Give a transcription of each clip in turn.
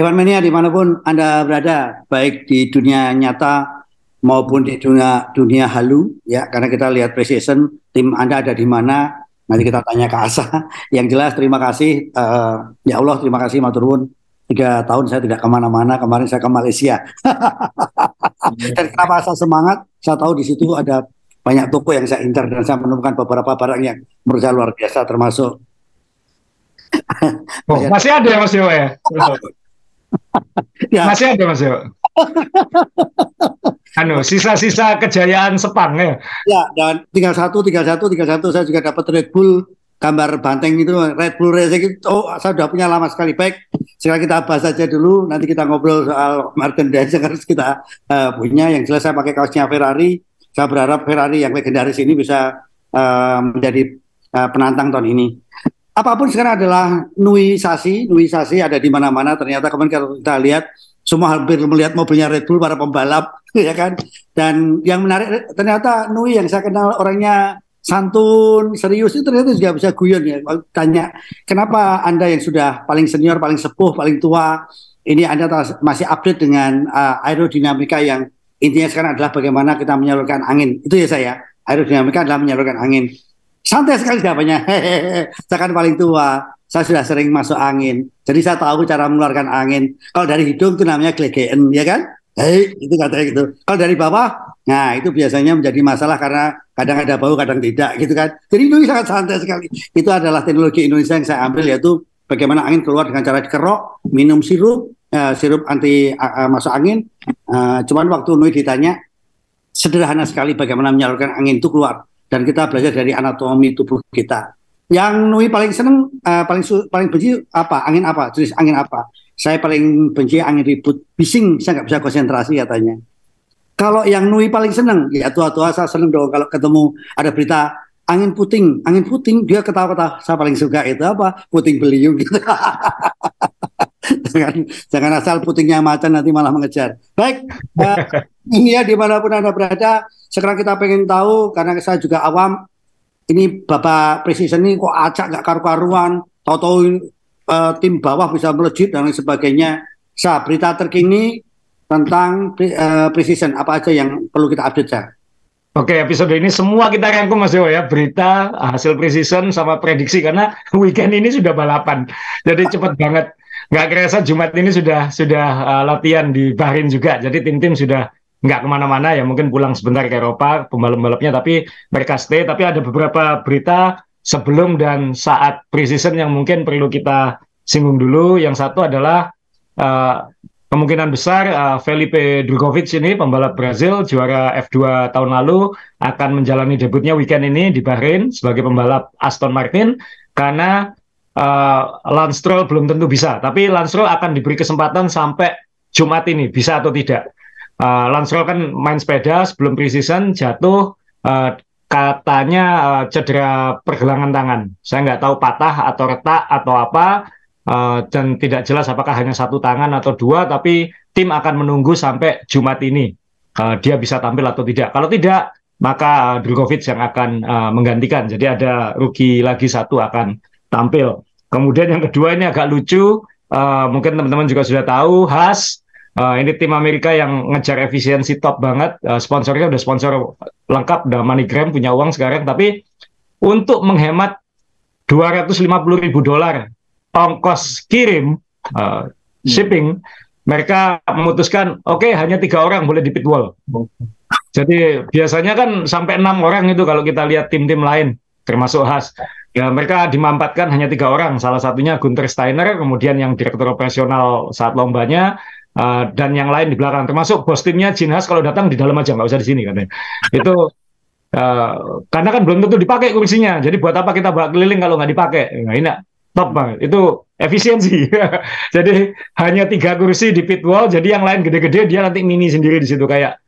Hewan Mania di mana pun Anda berada, baik di dunia nyata maupun di dunia dunia halu, ya karena kita lihat precision tim Anda ada di mana, nanti kita tanya ke Asa. Yang jelas terima kasih, uh, ya Allah terima kasih Maturun. Tiga tahun saya tidak ke mana-mana, kemarin saya ke Malaysia. dan kenapa saya semangat? Saya tahu di situ ada banyak toko yang saya incar dan saya menemukan beberapa barang yang menurut saya luar biasa termasuk oh, masih ada ya Mas ya? Ya. Masih ada Mas Yo. anu, sisa-sisa kejayaan Sepang ya. Ya, dan tinggal satu, tinggal satu, tinggal satu saya juga dapat Red Bull gambar banteng itu Red Bull Racing itu oh saya sudah punya lama sekali baik sekarang kita bahas saja dulu nanti kita ngobrol soal merchandise yang harus kita uh, punya yang jelas saya pakai kaosnya Ferrari saya berharap Ferrari yang legendaris ini bisa uh, menjadi uh, penantang tahun ini apa pun sekarang adalah nuisasi, nuisasi ada di mana-mana. Ternyata kemarin kalau kita lihat semua hampir melihat mobilnya Red Bull para pembalap, ya kan. Dan yang menarik ternyata Nui yang saya kenal orangnya santun, serius itu ternyata juga bisa guyon ya. Tanya kenapa anda yang sudah paling senior, paling sepuh, paling tua, ini anda masih update dengan uh, aerodinamika yang intinya sekarang adalah bagaimana kita menyalurkan angin. Itu ya saya. Aerodinamika adalah menyalurkan angin santai sekali jawabannya. saya kan paling tua, saya sudah sering masuk angin. Jadi saya tahu cara mengeluarkan angin. Kalau dari hidung itu namanya glegeen, ya kan? Hei, itu katanya gitu. Kalau dari bawah, nah itu biasanya menjadi masalah karena kadang ada bau, kadang tidak, gitu kan. Jadi itu sangat santai sekali. Itu adalah teknologi Indonesia yang saya ambil yaitu bagaimana angin keluar dengan cara dikerok, minum sirup, uh, sirup anti uh, masuk angin. Uh, cuman waktu Nui ditanya, sederhana sekali bagaimana menyalurkan angin itu keluar dan kita belajar dari anatomi tubuh kita. Yang Nui paling seneng, uh, paling paling benci apa? Angin apa? Jenis angin apa? Saya paling benci angin ribut, bising, saya nggak bisa konsentrasi katanya. Kalau yang Nui paling seneng, ya tua-tua saya seneng dong kalau ketemu ada berita angin puting, angin puting dia ketawa-ketawa. Saya paling suka itu apa? Puting beliung gitu. jangan jangan asal putingnya macan nanti malah mengejar. Baik, uh, ini ya di mana pun anda berada. Sekarang kita pengen tahu karena saya juga awam. Ini Bapak Presiden ini kok acak nggak karu-karuan. Tahu-tahu uh, tim bawah bisa melejit dan lain sebagainya. Sa berita terkini tentang uh, Presiden apa aja yang perlu kita update ya? Oke, episode ini semua kita rangkum Mas Dewa ya, berita, hasil precision sama prediksi karena weekend ini sudah balapan. Jadi cepat banget nggak kerasa Jumat ini sudah sudah uh, latihan di Bahrain juga. Jadi tim-tim sudah nggak ke mana-mana ya mungkin pulang sebentar ke Eropa pembalap-balapnya tapi mereka stay. Tapi ada beberapa berita sebelum dan saat preseason yang mungkin perlu kita singgung dulu. Yang satu adalah uh, kemungkinan besar uh, Felipe Drugovich ini pembalap Brazil juara F2 tahun lalu akan menjalani debutnya weekend ini di Bahrain sebagai pembalap Aston Martin karena uh, Lance belum tentu bisa, tapi Lance akan diberi kesempatan sampai Jumat ini bisa atau tidak. Uh, Lance kan main sepeda sebelum preseason jatuh uh, katanya uh, cedera pergelangan tangan. Saya nggak tahu patah atau retak atau apa uh, dan tidak jelas apakah hanya satu tangan atau dua, tapi tim akan menunggu sampai Jumat ini uh, dia bisa tampil atau tidak. Kalau tidak maka Drogovic yang akan uh, menggantikan. Jadi ada rugi lagi satu akan tampil. Kemudian yang kedua ini agak lucu, uh, mungkin teman-teman juga sudah tahu, Has, uh, ini tim Amerika yang ngejar efisiensi top banget, uh, sponsornya udah sponsor lengkap, udah MoneyGram punya uang sekarang, tapi untuk menghemat 250 ribu dolar ongkos kirim uh, shipping, mereka memutuskan oke okay, hanya tiga orang boleh di pitwall. Jadi biasanya kan sampai enam orang itu kalau kita lihat tim-tim lain, termasuk Has. Ya, mereka dimampatkan hanya tiga orang, salah satunya Gunter Steiner, kemudian yang direktur operasional saat lombanya, uh, dan yang lain di belakang, termasuk bos timnya Jinhas kalau datang di dalam aja, nggak usah di sini katanya. Itu uh, karena kan belum tentu dipakai kursinya, jadi buat apa kita bawa keliling kalau nggak dipakai? Nah, ini top banget, itu efisiensi. jadi hanya tiga kursi di pit wall, jadi yang lain gede-gede dia nanti mini sendiri di situ kayak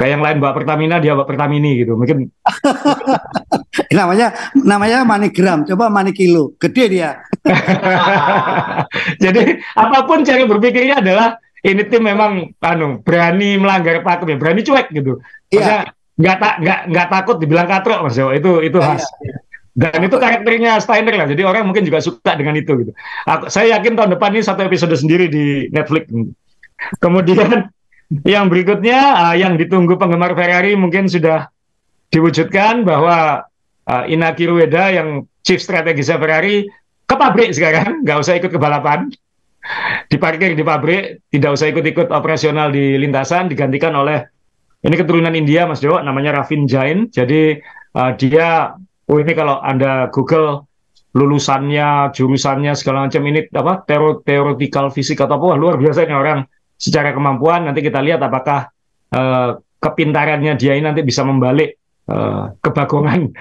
kayak yang lain bawa Pertamina dia bawa Pertamini gitu mungkin namanya namanya manigram coba mani kilo gede dia jadi apa pun cara berpikirnya adalah ini tim memang anu berani melanggar pakem ya berani cuek gitu iya. nggak tak nggak nggak takut dibilang katrok mas itu itu iya, khas iya, Dan itu karakternya Steiner lah. Jadi orang mungkin juga suka dengan itu gitu. Aku, saya yakin tahun depan ini satu episode sendiri di Netflix. Kemudian yang berikutnya uh, yang ditunggu penggemar Ferrari mungkin sudah diwujudkan bahwa uh, Inaki Rueda yang chief strategis Ferrari ke pabrik sekarang, nggak usah ikut ke balapan. Diparkir di pabrik, tidak usah ikut-ikut operasional di lintasan, digantikan oleh ini keturunan India Mas Dewa, namanya Ravin Jain. Jadi uh, dia oh ini kalau Anda Google lulusannya, jurusannya segala macam ini apa teoretikal fisik atau apa luar biasa ini orang secara kemampuan nanti kita lihat apakah uh, kepintarannya dia ini nanti bisa membalik uh, kebagongan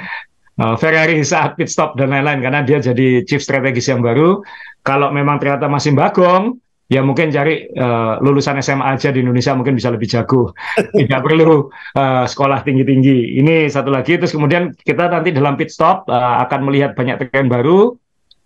uh, Ferrari saat pit stop dan lain-lain karena dia jadi chief strategis yang baru. Kalau memang ternyata masih bagong, ya mungkin cari uh, lulusan SMA aja di Indonesia mungkin bisa lebih jago. Tidak perlu uh, sekolah tinggi-tinggi. Ini satu lagi. Terus kemudian kita nanti dalam pit stop uh, akan melihat banyak tren baru,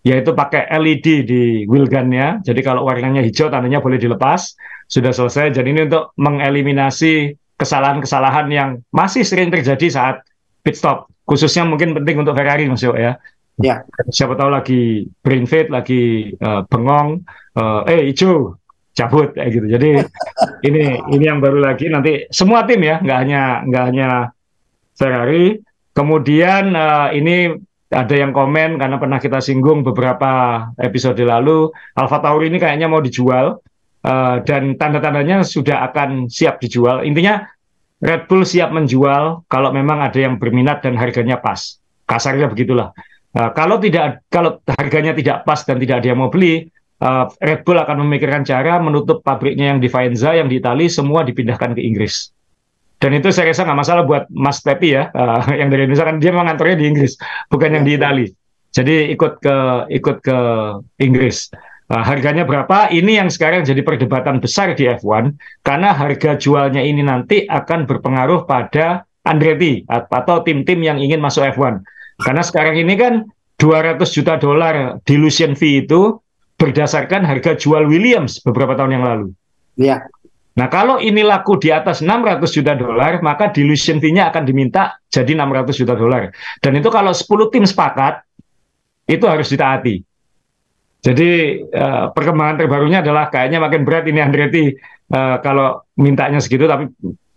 yaitu pakai LED di wheel gun-nya. Jadi kalau warnanya hijau tandanya boleh dilepas. Sudah selesai. Jadi ini untuk mengeliminasi kesalahan-kesalahan yang masih sering terjadi saat pit stop. Khususnya mungkin penting untuk Ferrari Mas Yo ya. Ya. Siapa tahu lagi brain fade, lagi uh, bengong, uh, eh hijau cabut kayak gitu. Jadi ini ini yang baru lagi nanti semua tim ya, nggak hanya nggak hanya Ferrari. Kemudian uh, ini ada yang komen karena pernah kita singgung beberapa episode lalu, Alfa Tauri ini kayaknya mau dijual uh, dan tanda-tandanya sudah akan siap dijual. Intinya Red Bull siap menjual kalau memang ada yang berminat dan harganya pas. Kasarnya begitulah. Uh, kalau tidak kalau harganya tidak pas dan tidak ada yang mau beli, uh, Red Bull akan memikirkan cara menutup pabriknya yang di Faenza, yang di Itali, semua dipindahkan ke Inggris. Dan itu saya rasa nggak masalah buat Mas Pepi ya, uh, yang dari Indonesia kan dia mengantornya di Inggris, bukan yang di Itali. Jadi ikut ke ikut ke Inggris. Uh, harganya berapa? Ini yang sekarang jadi perdebatan besar di F1 karena harga jualnya ini nanti akan berpengaruh pada Andretti atau tim-tim yang ingin masuk F1. Karena sekarang ini kan 200 juta dolar dilution fee itu berdasarkan harga jual Williams beberapa tahun yang lalu. Iya. Nah, kalau ini laku di atas 600 juta dolar, maka dilution fee-nya akan diminta jadi 600 juta dolar. Dan itu kalau 10 tim sepakat, itu harus ditaati. Jadi uh, perkembangan terbarunya adalah kayaknya makin berat ini Andretti. Uh, kalau mintanya segitu, tapi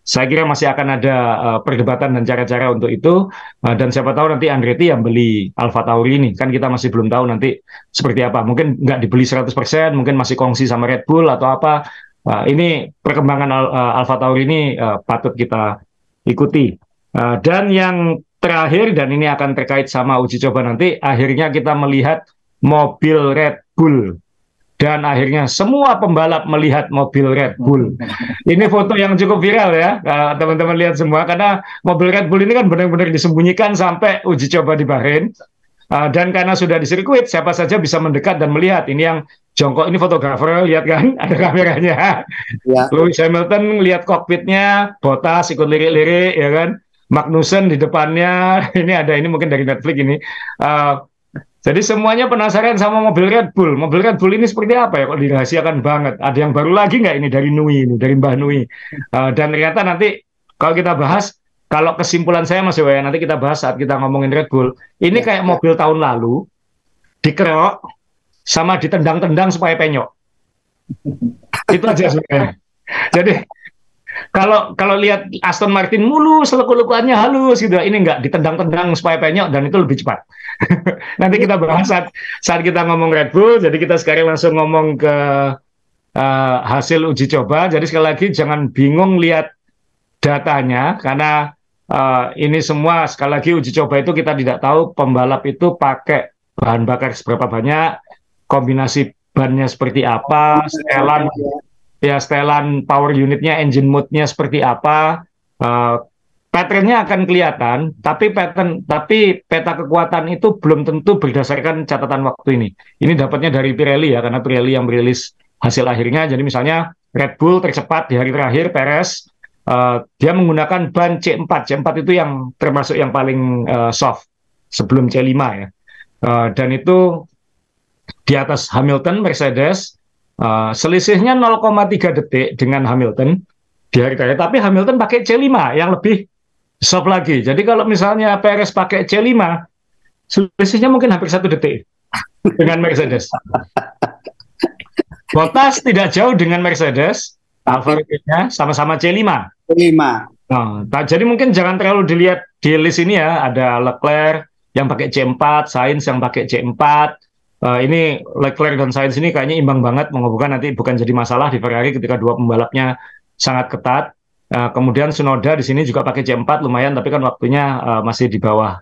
saya kira masih akan ada uh, perdebatan dan cara-cara untuk itu. Uh, dan siapa tahu nanti Andretti yang beli Alfa Tauri ini. Kan kita masih belum tahu nanti seperti apa. Mungkin nggak dibeli 100% mungkin masih kongsi sama Red Bull atau apa. Uh, ini perkembangan Al uh, Alfa Tauri ini uh, patut kita ikuti. Uh, dan yang terakhir dan ini akan terkait sama uji coba nanti akhirnya kita melihat mobil Red Bull dan akhirnya semua pembalap melihat mobil Red Bull. Ini foto yang cukup viral ya, teman-teman lihat semua karena mobil Red Bull ini kan benar-benar disembunyikan sampai uji coba di Bahrain. Uh, dan karena sudah di sirkuit, siapa saja bisa mendekat dan melihat. Ini yang jongkok, ini fotografer, lihat kan, ada kameranya. Ya. Lewis Hamilton lihat kokpitnya, Bottas ikut lirik-lirik, ya kan. Magnussen di depannya, ini ada ini mungkin dari Netflix ini. Uh, jadi semuanya penasaran sama mobil Red Bull. Mobil Red Bull ini seperti apa ya? Kok dirahasiakan banget. Ada yang baru lagi nggak ini dari Nui ini, dari Mbah Nui. Uh, dan ternyata nanti kalau kita bahas, kalau kesimpulan saya Mas Dewa, nanti kita bahas saat kita ngomongin Red Bull. Ini ya, kayak ya. mobil tahun lalu dikerok sama ditendang-tendang supaya penyok. Itu aja sebenarnya. Jadi kalau kalau lihat Aston Martin mulus, lekuk-lekuannya halus gitu. Ini enggak ditendang-tendang supaya penyok dan itu lebih cepat. Nanti kita bahas saat saat kita ngomong Red Bull. Jadi kita sekarang langsung ngomong ke uh, hasil uji coba. Jadi sekali lagi jangan bingung lihat datanya karena uh, ini semua sekali lagi uji coba itu kita tidak tahu pembalap itu pakai bahan bakar seberapa banyak, kombinasi bannya seperti apa, setelan ya setelan power unitnya, engine mode-nya seperti apa, uh, patternnya akan kelihatan, tapi pattern, tapi peta kekuatan itu belum tentu berdasarkan catatan waktu ini. Ini dapatnya dari Pirelli ya, karena Pirelli yang merilis hasil akhirnya. Jadi misalnya Red Bull tercepat di hari terakhir, Perez, uh, dia menggunakan ban C4. C4 itu yang termasuk yang paling uh, soft sebelum C5 ya. Uh, dan itu di atas Hamilton, Mercedes, Uh, selisihnya 0,3 detik dengan Hamilton di hari terakhir. Tapi Hamilton pakai C5 yang lebih soft lagi. Jadi kalau misalnya Perez pakai C5, selisihnya mungkin hampir satu detik dengan Mercedes. Bottas tidak jauh dengan Mercedes, Romeo sama-sama C5. C5. Nah, jadi mungkin jangan terlalu dilihat di list ini ya, ada Leclerc yang pakai C4, Sainz yang pakai C4. Uh, ini Leclerc dan Sainz ini kayaknya imbang banget, menghubungkan nanti bukan jadi masalah di Ferrari ketika dua pembalapnya sangat ketat. Uh, kemudian Sunoda di sini juga pakai C4 lumayan, tapi kan waktunya uh, masih di bawah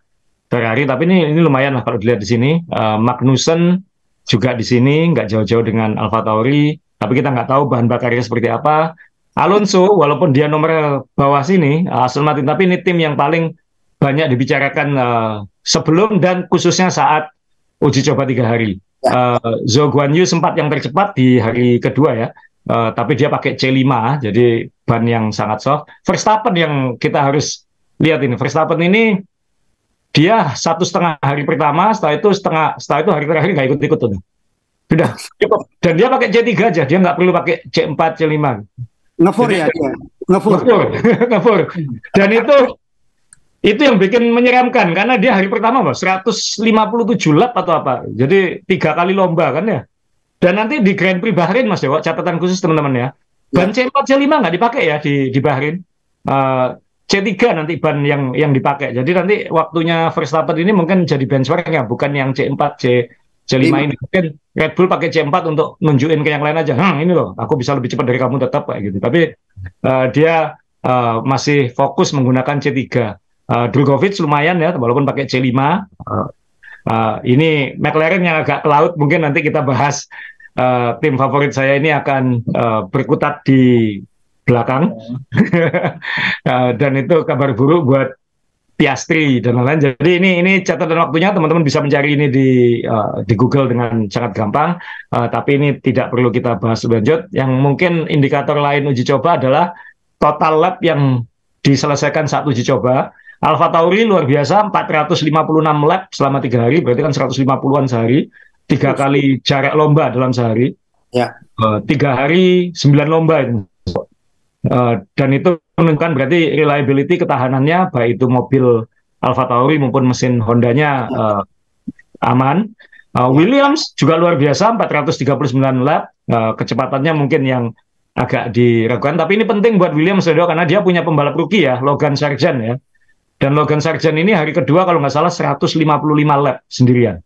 Ferrari. Tapi ini ini lumayan lah kalau dilihat di sini. Uh, Magnussen juga di sini nggak jauh-jauh dengan Alfa Tauri, tapi kita nggak tahu bahan bakarnya seperti apa. Alonso walaupun dia nomor bawah sini Aston Martin tapi ini tim yang paling banyak dibicarakan uh, sebelum dan khususnya saat uji coba tiga hari. Uh, Zhou Guanyu sempat yang tercepat di hari kedua ya, uh, tapi dia pakai C5 jadi ban yang sangat soft. Verstappen yang kita harus lihat ini Verstappen ini dia satu setengah hari pertama, setelah itu setengah setelah itu hari terakhir nggak ikut-ikut tuh. Sudah cukup. Dan dia pakai C3 aja, dia nggak perlu pakai C4, C5 ngefur ya dia ngefur ngefur dan itu itu yang bikin menyeramkan karena dia hari pertama mas 157 lap atau apa jadi tiga kali lomba kan ya dan nanti di Grand Prix Bahrain mas ya catatan khusus teman-teman ya ban ya. C4 C5 nggak dipakai ya di di Bahrain uh, C3 nanti ban yang yang dipakai jadi nanti waktunya Verstappen ini mungkin jadi benchmarknya bukan yang C4 C C5 ini mungkin Red Bull pakai C4 untuk nunjukin ke yang lain aja. Hmm, ini loh, aku bisa lebih cepat dari kamu tetap kayak gitu. Tapi uh, dia uh, masih fokus menggunakan C3. Uh, Drugovic lumayan ya, walaupun pakai C5. Uh, uh, ini McLaren yang agak ke laut, mungkin nanti kita bahas uh, tim favorit saya ini akan uh, berkutat di belakang. uh, dan itu kabar buruk buat Piastri dan lain-lain. Jadi ini ini catatan waktunya teman-teman bisa mencari ini di uh, di Google dengan sangat gampang. Uh, tapi ini tidak perlu kita bahas lebih lanjut. Yang mungkin indikator lain uji coba adalah total lap yang diselesaikan saat uji coba. Alfa Tauri luar biasa 456 lap selama tiga hari, berarti kan 150-an sehari, tiga kali jarak lomba dalam sehari. Ya. Uh, tiga hari sembilan lomba itu. Uh, dan itu menunjukkan berarti reliability ketahanannya baik itu mobil Alfa Tauri maupun mesin Hondanya uh, aman. Uh, Williams juga luar biasa 439 lap, uh, kecepatannya mungkin yang agak diragukan tapi ini penting buat Williams karena dia punya pembalap rookie ya, Logan Sargent ya. Dan Logan Sargent ini hari kedua kalau nggak salah 155 lap sendirian.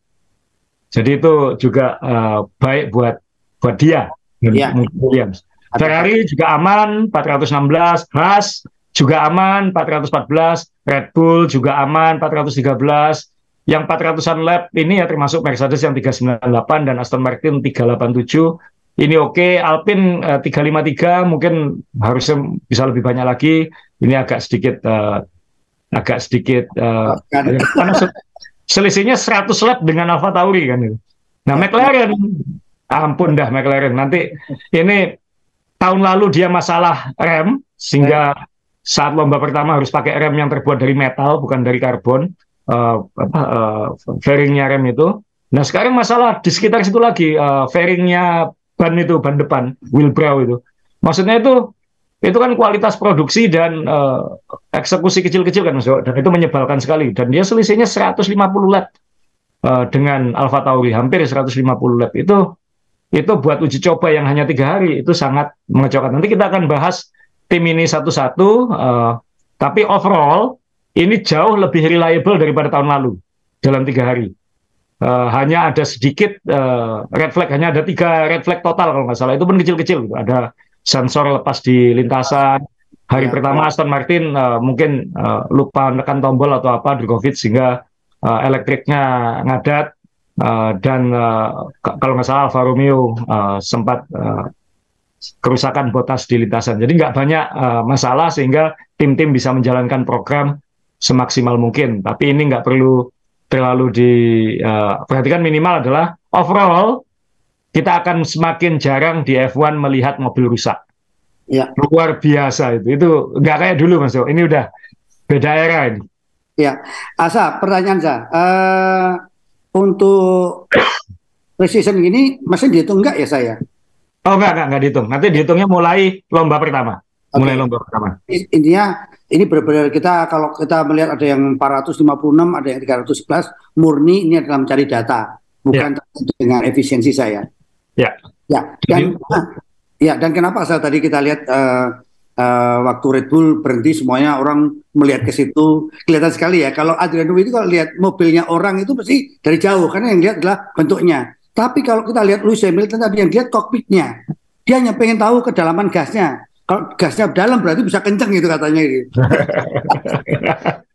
Jadi itu juga uh, baik buat buat dia yeah. Williams. Ferrari juga aman 416, Haas juga aman 414, Red Bull juga aman 413. Yang 400-an lap ini ya termasuk Mercedes yang 398 dan Aston Martin 387. Ini oke, okay. Alpine uh, 353 mungkin harusnya bisa lebih banyak lagi. Ini agak sedikit uh, agak sedikit uh, karena selisihnya 100 lap dengan Alfa Tauri kan itu. Nah, McLaren ampun dah McLaren. Nanti ini tahun lalu dia masalah rem sehingga saat lomba pertama harus pakai rem yang terbuat dari metal bukan dari karbon uh, apa uh, fairingnya rem itu. Nah sekarang masalah di sekitar situ lagi uh, fairingnya ban itu ban depan wheel brow itu. Maksudnya itu itu kan kualitas produksi dan uh, eksekusi kecil-kecil kan Mas dan itu menyebalkan sekali dan dia selisihnya 150 lap uh, dengan Alfa Tauri hampir 150 lap itu itu buat uji coba yang hanya tiga hari itu sangat mengecewakan. Nanti kita akan bahas tim ini satu-satu, uh, tapi overall ini jauh lebih reliable daripada tahun lalu dalam tiga hari. Uh, hanya ada sedikit uh, red flag, hanya ada tiga red flag total kalau nggak salah. Itu pun kecil-kecil. Gitu. Ada sensor lepas di lintasan. Hari ya, pertama ya. Aston Martin uh, mungkin uh, lupa menekan tombol atau apa di COVID sehingga uh, elektriknya ngadat Uh, dan uh, kalau nggak salah Alfa Romeo uh, sempat uh, kerusakan botas di lintasan. Jadi nggak banyak uh, masalah sehingga tim-tim bisa menjalankan program semaksimal mungkin. Tapi ini nggak perlu terlalu diperhatikan. Uh, minimal adalah overall kita akan semakin jarang di F1 melihat mobil rusak. Ya. Luar biasa itu. Itu nggak kayak dulu Mas. Ini udah beda era ini. Ya, Asa, pertanyaan saya. Uh, untuk precision gini masih dihitung enggak ya saya? Oh enggak, enggak, enggak dihitung. Nanti dihitungnya mulai lomba pertama. okay. mulai lomba pertama. Intinya ini benar-benar kita kalau kita melihat ada yang 456, ada yang 311, murni ini adalah mencari data, bukan yeah. dengan efisiensi saya. Ya. Ya. Dan ya dan kenapa saya tadi kita lihat uh, uh, waktu Red Bull berhenti semuanya orang melihat ke situ kelihatan sekali ya kalau Adriano itu kalau lihat mobilnya orang itu pasti dari jauh karena yang lihat adalah bentuknya tapi kalau kita lihat Lewis Hamilton tadi yang lihat kokpitnya dia hanya pengen tahu kedalaman gasnya kalau gasnya dalam berarti bisa kenceng gitu katanya gitu.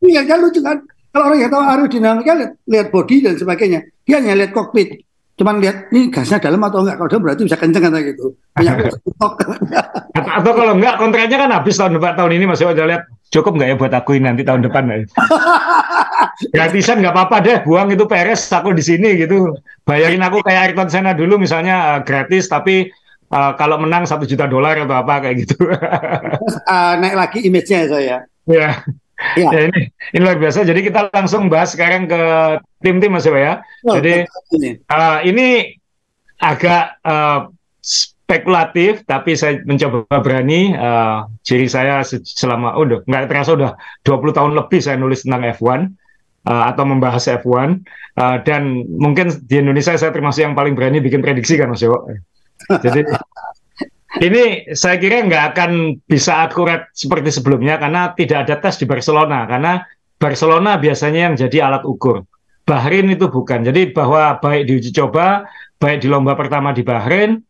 Iya kan lucu kan kalau orang yang tahu aerodinamika lihat, lihat body dan sebagainya dia hanya lihat kokpit cuman lihat ini gasnya dalam atau enggak? Kalau dalam berarti bisa kenceng kata gitu. Atau, atau kalau enggak kontraknya kan habis tahun depan tahun ini masih udah lihat cukup enggak ya buat aku ini nanti tahun depan ya? Gratisan nggak apa-apa deh buang itu peres aku di sini gitu. Bayarin aku kayak Ayrton Senna dulu misalnya uh, gratis tapi uh, kalau menang satu juta dolar atau apa kayak gitu. Terus, uh, naik lagi image-nya saya. Ya Ya. ya ini ini luar biasa. Jadi kita langsung bahas sekarang ke tim-tim Mas ya. Oh, Jadi uh, ini agak uh, spekulatif, tapi saya mencoba berani. Uh, ciri saya selama oh, udah nggak terasa udah 20 tahun lebih saya nulis tentang F1 uh, atau membahas F1 uh, dan mungkin di Indonesia saya termasuk yang paling berani bikin prediksi kan Mas Dewo. Jadi ini saya kira nggak akan bisa akurat seperti sebelumnya karena tidak ada tes di Barcelona karena Barcelona biasanya yang jadi alat ukur. Bahrain itu bukan. Jadi bahwa baik di uji coba, baik di lomba pertama di Bahrain,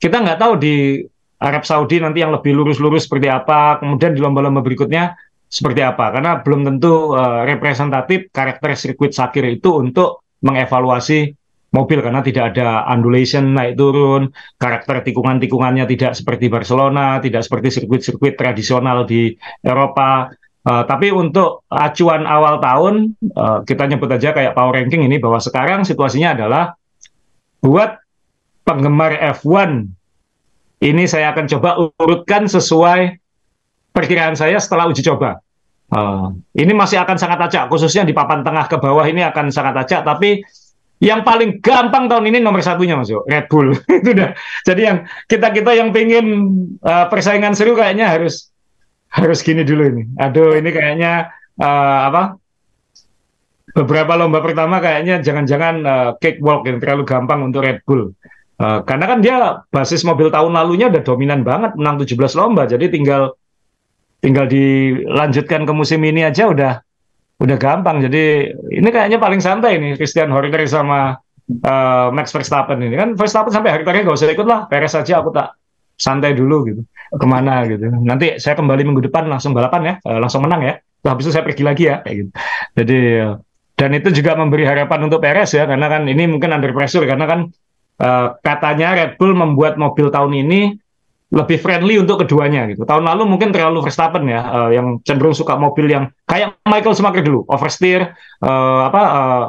kita nggak tahu di Arab Saudi nanti yang lebih lurus-lurus seperti apa, kemudian di lomba-lomba berikutnya seperti apa. Karena belum tentu uh, representatif karakter sirkuit Sakir itu untuk mengevaluasi mobil karena tidak ada undulation naik turun, karakter tikungan-tikungannya tidak seperti Barcelona, tidak seperti sirkuit-sirkuit tradisional di Eropa. Uh, tapi untuk acuan awal tahun uh, kita nyebut aja kayak power ranking ini bahwa sekarang situasinya adalah buat penggemar F1 ini saya akan coba urutkan sesuai perkiraan saya setelah uji coba. Uh, ini masih akan sangat acak, khususnya di papan tengah ke bawah ini akan sangat acak, tapi yang paling gampang tahun ini nomor satunya Mas Yo, Red Bull. itu dah. Jadi yang kita-kita yang pengen uh, persaingan seru kayaknya harus harus gini dulu ini. Aduh, ini kayaknya uh, apa? Beberapa lomba pertama kayaknya jangan-jangan uh, cakewalk yang terlalu gampang untuk Red Bull. Uh, karena kan dia basis mobil tahun lalunya udah dominan banget menang 17 lomba. Jadi tinggal tinggal dilanjutkan ke musim ini aja udah udah gampang. Jadi ini kayaknya paling santai nih Christian Horner sama uh, Max Verstappen ini kan Verstappen sampai hari terakhir gak usah ikut lah, beres saja aku tak santai dulu gitu ke mana gitu. Nanti saya kembali minggu depan langsung balapan ya, uh, langsung menang ya. Terus habis itu saya pergi lagi ya kayak gitu. Jadi dan itu juga memberi harapan untuk Perez ya karena kan ini mungkin under pressure karena kan uh, katanya Red Bull membuat mobil tahun ini lebih friendly untuk keduanya gitu. Tahun lalu mungkin terlalu Verstappen ya, uh, yang cenderung suka mobil yang kayak Michael Schumacher dulu, oversteer, uh, apa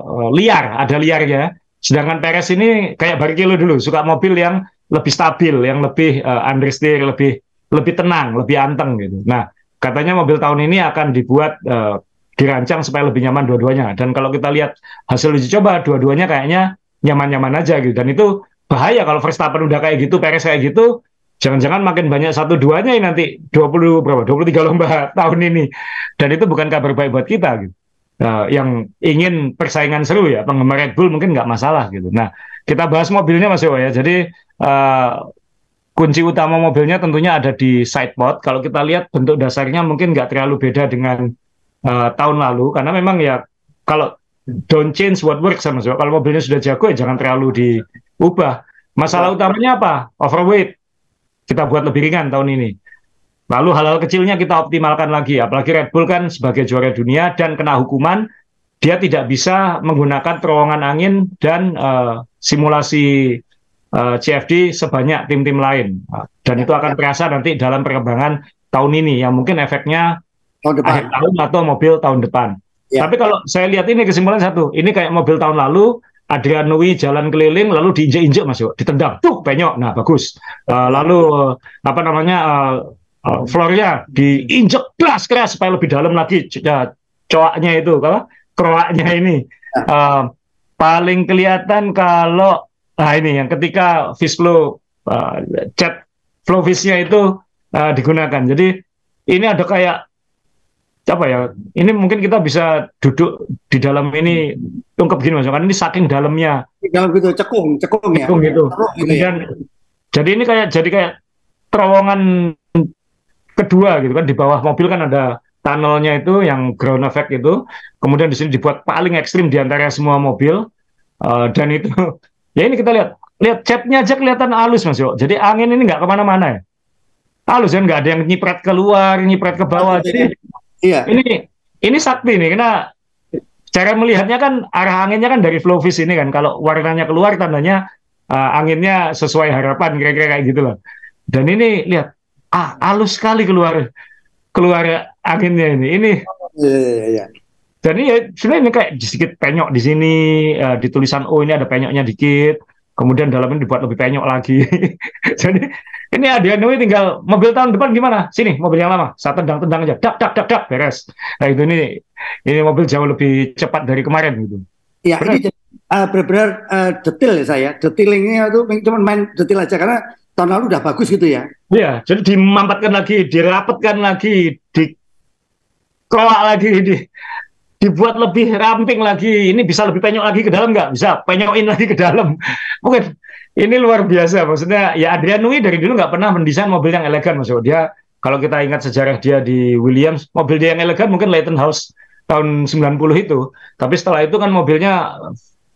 uh, liar, ada liarnya. Sedangkan Perez ini kayak Barrichello dulu, suka mobil yang lebih stabil, yang lebih uh, understeer, lebih lebih tenang, lebih anteng gitu. Nah, katanya mobil tahun ini akan dibuat uh, dirancang supaya lebih nyaman dua-duanya. Dan kalau kita lihat hasil uji coba, dua-duanya kayaknya nyaman-nyaman aja gitu. Dan itu bahaya kalau Verstappen udah kayak gitu, Perez kayak gitu, jangan-jangan makin banyak satu duanya ini nanti 20 berapa? 23 lomba tahun ini. Dan itu bukan kabar baik buat kita gitu. Uh, yang ingin persaingan seru ya penggemar Red Bull mungkin nggak masalah gitu. Nah kita bahas mobilnya Mas Yowo ya. Jadi uh, kunci utama mobilnya tentunya ada di sidepod kalau kita lihat bentuk dasarnya mungkin nggak terlalu beda dengan uh, tahun lalu. Karena memang ya kalau don't change what works sama kalau mobilnya sudah jago ya jangan terlalu diubah. Masalah utamanya apa? Overweight kita buat lebih ringan tahun ini. Lalu hal-hal kecilnya kita optimalkan lagi, apalagi Red Bull kan sebagai juara dunia dan kena hukuman, dia tidak bisa menggunakan terowongan angin dan uh, simulasi uh, eh, CFD sebanyak tim-tim lain. Dan itu akan terasa nanti dalam perkembangan tahun ini, yang mungkin efeknya tahun depan. akhir tahun atau mobil tahun depan. Ya. Tapi kalau saya lihat ini kesimpulan satu, ini kayak mobil tahun lalu, Adrian Nui jalan keliling lalu diinjek-injek Mas Yo, ditendang, tuh penyok. Nah, bagus. Uh, lalu uh, apa namanya uh, uh, floornya diinjek keras-keras supaya lebih dalam lagi ya, coaknya itu, apa? Kroaknya ini. Uh, paling kelihatan kalau nah ini yang ketika fish flow uh, cat flow fishnya itu uh, digunakan. Jadi ini ada kayak apa ya? Ini mungkin kita bisa duduk di dalam ini ungkap gini mas, kan ini saking dalamnya. Dalam gitu cekung, cekung ya. Cekung gitu. gitu Kemudian, ya. jadi ini kayak jadi kayak terowongan kedua gitu kan di bawah mobil kan ada tunnelnya itu yang ground effect itu. Kemudian di sini dibuat paling ekstrim di antara semua mobil. Uh, dan itu ya ini kita lihat lihat catnya aja kelihatan halus mas Yo. Jadi angin ini nggak ke mana-mana ya. Halus kan nggak ada yang nyiprat keluar, nyiprat ke bawah. Jadi iya. ini ini sakti nih karena cara melihatnya kan arah anginnya kan dari flow fish ini kan. Kalau warnanya keluar tandanya uh, anginnya sesuai harapan kira-kira kayak gitu loh. Dan ini lihat ah halus sekali keluar keluar anginnya ini. Ini. Iya, iya, iya. Dan ini ya sebenarnya ini kayak sedikit penyok di sini uh, di tulisan O ini ada penyoknya dikit. Kemudian dalamnya dibuat lebih penyok lagi. Jadi ini ada Nui tinggal mobil tahun depan gimana? Sini mobil yang lama, saya tendang-tendang aja, dak dak dak dak beres. Nah itu ini ini mobil jauh lebih cepat dari kemarin gitu. Ya benar. ini uh, benar-benar uh, detail ya saya. Detailingnya itu cuma main detail aja karena tahun lalu udah bagus gitu ya. Iya, jadi dimampatkan lagi, dirapatkan lagi, dikelola lagi, di, dibuat lebih ramping lagi. Ini bisa lebih penyok lagi ke dalam nggak? Bisa penyokin lagi ke dalam. Mungkin ini luar biasa. Maksudnya ya Adrian Nui dari dulu nggak pernah mendesain mobil yang elegan. Maksudnya dia kalau kita ingat sejarah dia di Williams, mobil dia yang elegan mungkin Leighton House tahun 90 itu. Tapi setelah itu kan mobilnya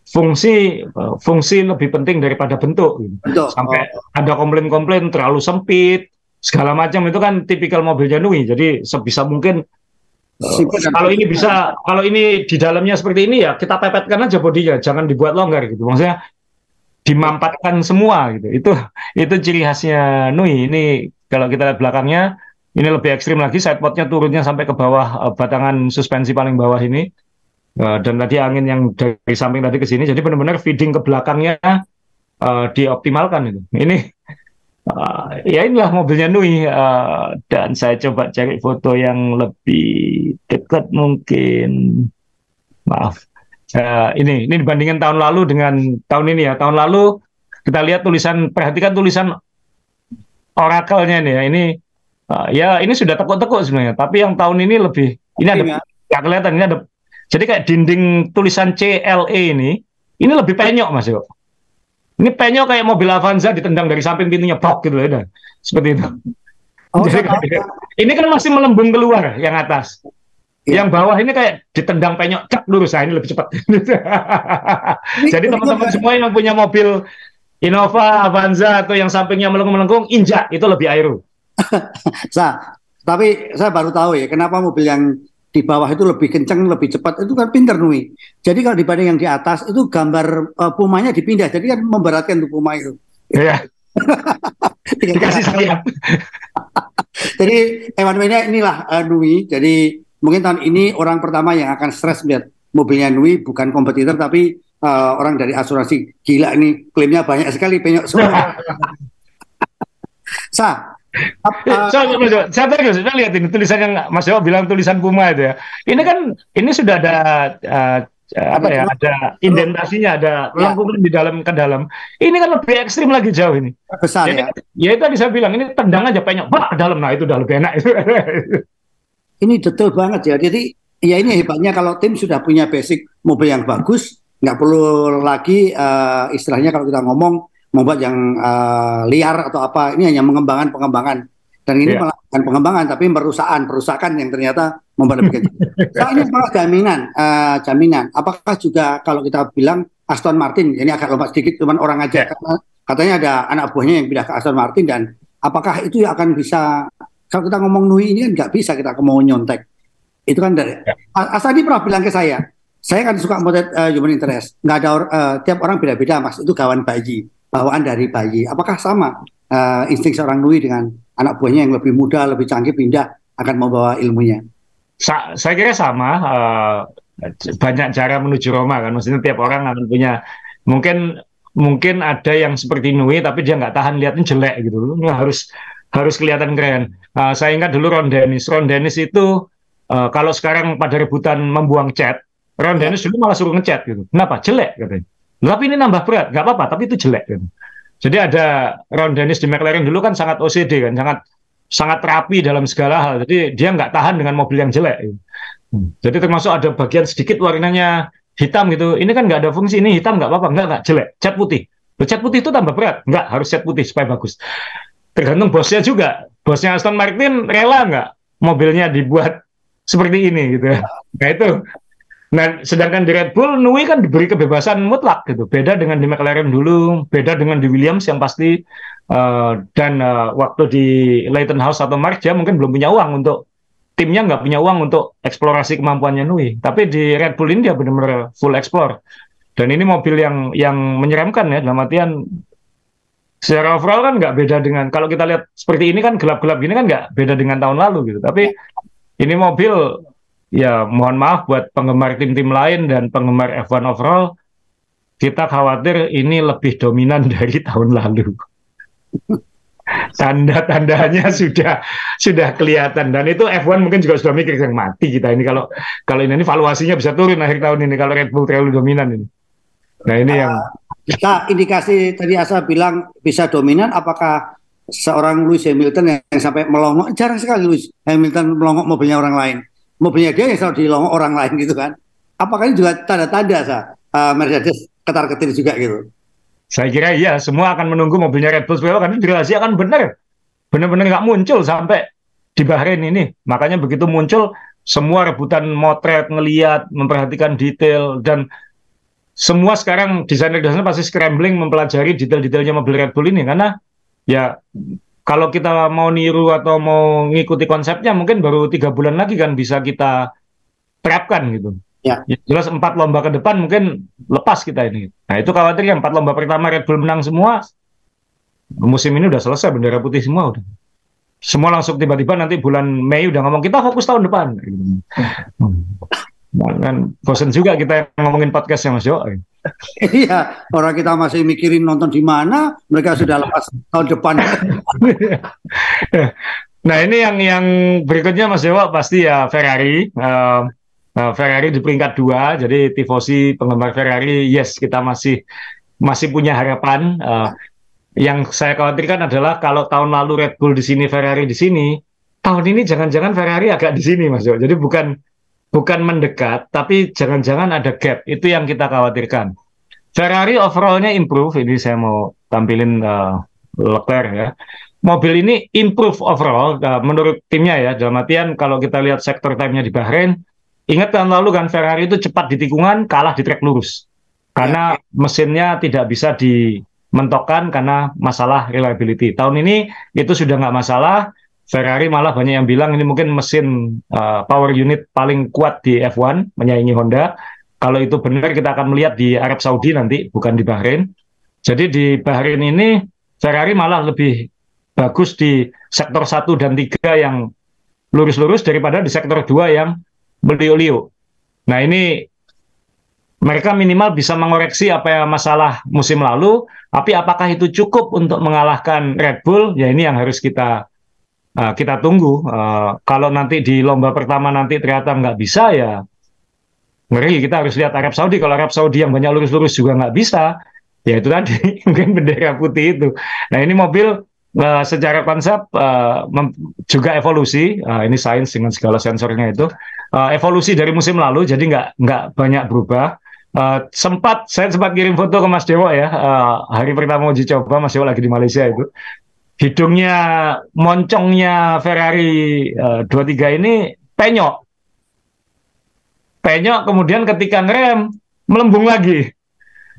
fungsi fungsi lebih penting daripada bentuk gitu. sampai oh. ada komplain-komplain terlalu sempit segala macam itu kan tipikal mobil Janui jadi sebisa mungkin uh, kalau ini bisa kalau ini di dalamnya seperti ini ya kita pepetkan aja bodinya jangan dibuat longgar gitu maksudnya dimampatkan semua gitu. Itu itu ciri khasnya Nui. Ini kalau kita lihat belakangnya ini lebih ekstrim lagi. Sidepodnya turunnya sampai ke bawah uh, batangan suspensi paling bawah ini. Uh, dan tadi angin yang dari samping tadi ke sini, jadi benar-benar feeding ke belakangnya uh, dioptimalkan itu. Ini uh, ya inilah mobilnya Nui. Uh, dan saya coba cari foto yang lebih dekat mungkin. Maaf, uh, ini ini dibandingkan tahun lalu dengan tahun ini ya. Tahun lalu kita lihat tulisan, perhatikan tulisan orakelnya nih ya. Ini uh, ya ini sudah tekuk-tekuk sebenarnya, tapi yang tahun ini lebih ini ada nggak kelihatan ini ada jadi kayak dinding tulisan CLE ini, ini lebih penyok Mas Yo. Ini penyok kayak mobil Avanza ditendang dari samping pintunya brok gitu ya. Seperti itu. Oh, Jadi, ini kan masih melembung keluar yang atas. Ya. Yang bawah ini kayak ditendang penyok cek lurus, nah ini lebih cepat. Jadi teman-teman semua yang punya mobil Innova, Avanza atau yang sampingnya melengkung-melengkung, injak itu lebih aero. Sa, tapi saya baru tahu ya kenapa mobil yang di bawah itu lebih kencang, lebih cepat, itu kan pinter Nui. Jadi kalau dibanding yang di atas itu gambar uh, pumanya dipindah, jadi kan memberatkan tuh puma itu. Iya. Dikasih sayap. jadi hewan ini inilah uh, Nui. Jadi mungkin tahun ini orang pertama yang akan stres lihat mobilnya Nui bukan kompetitor tapi uh, orang dari asuransi. Gila ini klaimnya banyak sekali penyok semua. Sa, Uh, so, saya tadi sudah lihat ini tulisan yang Mas Jawa bilang tulisan Puma itu ya. Ini kan ini sudah ada uh, apa ya ada indentasinya ada ya. lengkungan di dalam ke dalam. Ini kan lebih ekstrim lagi jauh ini. Besar Jadi, ya. ya itu tadi saya bilang ini tendang aja penyok. Bah ke dalam. Nah itu udah lebih enak ini detail banget ya jadi ya ini hebatnya kalau tim sudah punya basic mobil yang bagus nggak perlu lagi uh, istilahnya kalau kita ngomong membuat yang uh, liar atau apa ini hanya pengembangan pengembangan dan ini yeah. melakukan pengembangan tapi perusahaan perusahaan yang ternyata membuat lebih kecil. Soalnya malah jaminan uh, jaminan. Apakah juga kalau kita bilang Aston Martin ini agak lompat sedikit cuman orang aja yeah. karena katanya ada anak buahnya yang pindah ke Aston Martin dan apakah itu akan bisa kalau kita ngomong Nui ini kan nggak bisa kita mau nyontek itu kan dari yeah. Asadi pernah bilang ke saya saya kan suka motret uh, human interest nggak ada uh, tiap orang beda-beda mas itu kawan bayi bawaan dari bayi. Apakah sama uh, insting seorang Nui dengan anak buahnya yang lebih muda, lebih canggih pindah akan membawa ilmunya? Sa saya kira sama. Uh, banyak cara menuju Roma kan. Maksudnya tiap orang akan punya mungkin mungkin ada yang seperti Nui tapi dia nggak tahan lihatnya jelek gitu. Ini harus harus kelihatan keren. Uh, saya ingat dulu Ron Dennis. Ron Dennis itu uh, kalau sekarang pada rebutan membuang cat, Ron ya. Dennis dulu malah suruh ngecat gitu. Kenapa? Jelek katanya. Tapi ini nambah berat, nggak apa-apa, tapi itu jelek. Kan. Jadi ada Ron Dennis di McLaren dulu kan sangat OCD kan, sangat sangat rapi dalam segala hal. Jadi dia nggak tahan dengan mobil yang jelek. Hmm. Jadi termasuk ada bagian sedikit warnanya hitam gitu. Ini kan nggak ada fungsi ini hitam nggak apa-apa, nggak nggak jelek. Cat putih. Cat putih itu tambah berat. Nggak harus cat putih supaya bagus. Tergantung bosnya juga. Bosnya Aston Martin rela nggak mobilnya dibuat seperti ini gitu. Nah itu Nah, sedangkan di Red Bull, Nui kan diberi kebebasan mutlak gitu. Beda dengan di McLaren dulu, beda dengan di Williams yang pasti uh, dan uh, waktu di Leighton House atau Mark dia mungkin belum punya uang untuk timnya nggak punya uang untuk eksplorasi kemampuannya Nui. Tapi di Red Bull ini dia benar-benar full explore. Dan ini mobil yang yang menyeramkan ya dalam artian secara overall kan nggak beda dengan kalau kita lihat seperti ini kan gelap-gelap gini kan nggak beda dengan tahun lalu gitu. Tapi ini mobil ya mohon maaf buat penggemar tim-tim lain dan penggemar F1 overall, kita khawatir ini lebih dominan dari tahun lalu. Tanda-tandanya sudah sudah kelihatan dan itu F1 mungkin juga sudah mikir yang mati kita ini kalau kalau ini, ini valuasinya bisa turun akhir tahun ini kalau Red Bull terlalu dominan ini. Nah ini uh, kita indikasi tadi Asa bilang bisa dominan apakah seorang Lewis Hamilton yang, yang sampai melongok jarang sekali Lewis Hamilton melongok mobilnya orang lain mobilnya dia yang selalu dilongok orang lain gitu kan. Apakah ini juga tanda-tanda sah uh, Mercedes ketar-ketir juga gitu? Saya kira iya, semua akan menunggu mobilnya Red Bull supaya karena dirahasi akan benar. Benar-benar nggak muncul sampai di Bahrain ini. Makanya begitu muncul, semua rebutan motret, ngeliat, memperhatikan detail, dan semua sekarang desainer-desainer pasti scrambling mempelajari detail-detailnya mobil Red Bull ini. Karena ya kalau kita mau niru atau mau ngikuti konsepnya mungkin baru tiga bulan lagi kan bisa kita terapkan gitu. Ya. ya. Jelas empat lomba ke depan mungkin lepas kita ini. Nah itu khawatir yang empat lomba pertama Red Bull menang semua, musim ini udah selesai bendera putih semua udah. Semua langsung tiba-tiba nanti bulan Mei udah ngomong kita fokus tahun depan. Kan bosen juga kita ngomongin podcast ya Mas Jo. Iya, orang kita masih mikirin nonton di mana, mereka sudah lepas tahun depan. nah ini yang yang berikutnya Mas Dewa pasti ya Ferrari. Uh, uh, Ferrari di peringkat dua, jadi tifosi penggemar Ferrari, yes kita masih masih punya harapan. Uh, yang saya khawatirkan adalah kalau tahun lalu Red Bull di sini, Ferrari di sini, tahun ini jangan-jangan Ferrari agak di sini Mas Jo. Jadi bukan bukan mendekat, tapi jangan-jangan ada gap. Itu yang kita khawatirkan. Ferrari overallnya improve. Ini saya mau tampilin uh, Leclerc ya. Mobil ini improve overall uh, menurut timnya ya. Dalam artian kalau kita lihat sektor time-nya di Bahrain, ingat tahun lalu kan Ferrari itu cepat di tikungan, kalah di trek lurus. Karena mesinnya tidak bisa dimentokkan karena masalah reliability. Tahun ini itu sudah nggak masalah Ferrari malah banyak yang bilang ini mungkin mesin uh, power unit paling kuat di F1 menyaingi Honda. Kalau itu benar kita akan melihat di Arab Saudi nanti bukan di Bahrain. Jadi di Bahrain ini Ferrari malah lebih bagus di sektor 1 dan 3 yang lurus-lurus daripada di sektor 2 yang beliau-liu. Nah ini mereka minimal bisa mengoreksi apa yang masalah musim lalu, tapi apakah itu cukup untuk mengalahkan Red Bull? Ya ini yang harus kita uh, kita tunggu. Uh, kalau nanti di lomba pertama nanti ternyata nggak bisa ya ngeri. Kita harus lihat Arab Saudi. Kalau Arab Saudi yang banyak lurus-lurus juga nggak bisa, ya itu tadi mungkin bendera putih itu. Nah ini mobil uh, secara konsep uh, juga evolusi. Uh, ini sains dengan segala sensornya itu uh, evolusi dari musim lalu. Jadi nggak nggak banyak berubah. Uh, sempat saya sempat kirim foto ke Mas Dewo ya uh, hari pertama uji coba Mas Dewo lagi di Malaysia itu hidungnya moncongnya Ferrari uh, eh, 23 ini penyok. Penyok kemudian ketika ngerem melembung lagi.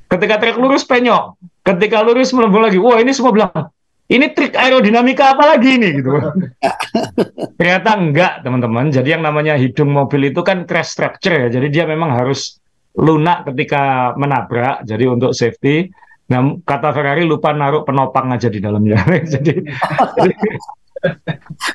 Ketika trek lurus penyok. Ketika lurus melembung lagi. Wah, ini semua bilang ini trik aerodinamika apa lagi ini gitu. Ternyata enggak, teman-teman. Jadi yang namanya hidung mobil itu kan crash structure ya. Jadi dia memang harus lunak ketika menabrak. Jadi untuk safety Nah, kata Ferrari lupa naruh penopang aja di dalamnya. jadi,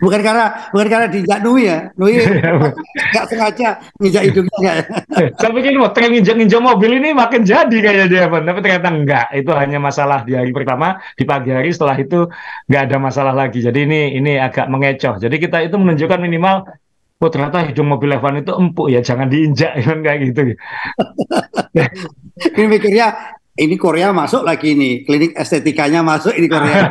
bukan karena bukan karena diinjak Nui ya, Nui nggak sengaja nginjak hidungnya. Saya pikir mau tren nginjak-nginjak mobil ini makin jadi kayak dia, tapi ternyata enggak. Itu hanya masalah di hari pertama, di pagi hari setelah itu nggak ada masalah lagi. Jadi ini ini agak mengecoh. Jadi kita itu menunjukkan minimal Oh ternyata hidung mobil F1 itu empuk ya, jangan diinjak kan kayak gitu. ini mikirnya ini Korea masuk lagi nih klinik estetikanya masuk ini Korea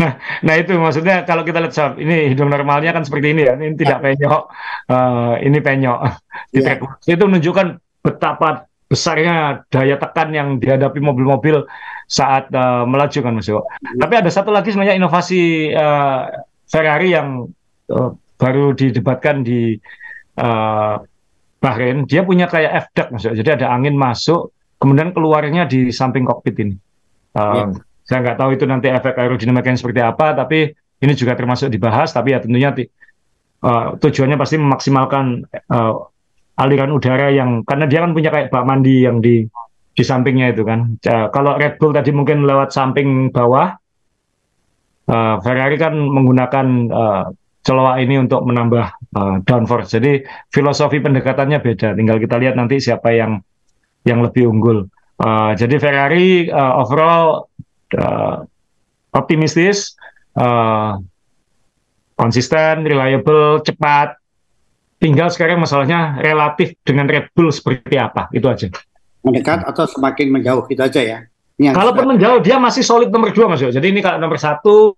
Nah, nah itu maksudnya kalau kita lihat sob, ini hidung normalnya kan seperti ini ya, ini tidak penyok, uh, ini penyok. Ya. itu menunjukkan betapa besarnya daya tekan yang dihadapi mobil-mobil saat uh, melaju kan Mas Yo. Ya. Tapi ada satu lagi sebenarnya inovasi uh, Ferrari yang uh, baru didebatkan di uh, Bahrain. Dia punya kayak F-duct Mas Yo. Jadi ada angin masuk, kemudian keluarnya di samping kokpit ini. Uh, ya saya nggak tahu itu nanti efek aerodinamikanya seperti apa, tapi ini juga termasuk dibahas. Tapi ya tentunya uh, tujuannya pasti memaksimalkan uh, aliran udara yang karena dia kan punya kayak bak mandi yang di di sampingnya itu kan. Uh, kalau Red Bull tadi mungkin lewat samping bawah, uh, Ferrari kan menggunakan uh, celuak ini untuk menambah uh, downforce. Jadi filosofi pendekatannya beda. Tinggal kita lihat nanti siapa yang yang lebih unggul. Uh, jadi Ferrari uh, overall uh, optimistis, uh, konsisten, reliable, cepat. Tinggal sekarang masalahnya relatif dengan Red Bull seperti apa, itu aja. Mendekat atau semakin menjauh, itu aja ya. Kalaupun menjauh, dia masih solid nomor dua, Mas. Jadi ini kalau nomor satu,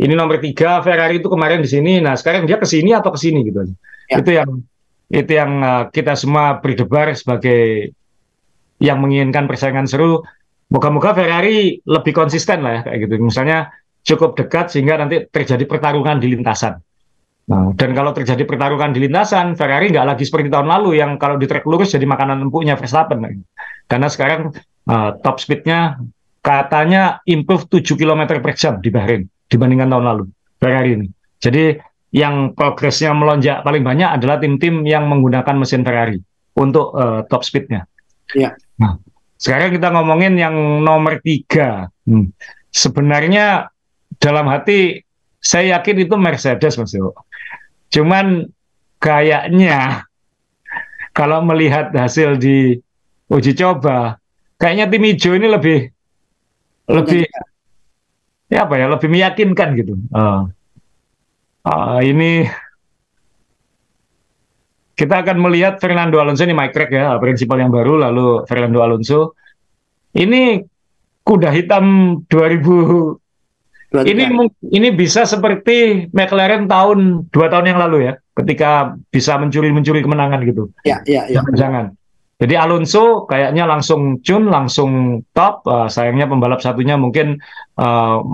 ini nomor tiga, Ferrari itu kemarin di sini. Nah sekarang dia ke sini atau ke sini gitu. Ya. Itu yang itu yang uh, kita semua berdebar sebagai yang menginginkan persaingan seru moga-moga Ferrari lebih konsisten lah ya kayak gitu. Misalnya cukup dekat sehingga nanti terjadi pertarungan di lintasan. Nah, dan kalau terjadi pertarungan di lintasan, Ferrari nggak lagi seperti tahun lalu yang kalau di trek lurus jadi makanan empuknya Verstappen. Karena sekarang uh, top speednya katanya improve 7 km per jam di Bahrain dibandingkan tahun lalu Ferrari ini. Jadi yang progresnya melonjak paling banyak adalah tim-tim yang menggunakan mesin Ferrari untuk uh, top speednya. Ya. Nah, sekarang kita ngomongin yang nomor tiga. Hmm. Sebenarnya dalam hati saya yakin itu Mercedes Mas Yo. Cuman kayaknya kalau melihat hasil di uji coba, kayaknya tim hijau ini lebih lebih ya apa ya lebih meyakinkan gitu. Uh, uh, ini kita akan melihat Fernando Alonso ini Mike Craig ya, prinsipal yang baru, lalu Fernando Alonso. Ini kuda hitam 2000 ini ini bisa seperti McLaren tahun dua tahun yang lalu ya, ketika bisa mencuri-mencuri kemenangan gitu. Ya, ya, ya. Jangan. Jadi Alonso kayaknya langsung cun, langsung top. Uh, sayangnya pembalap satunya mungkin uh,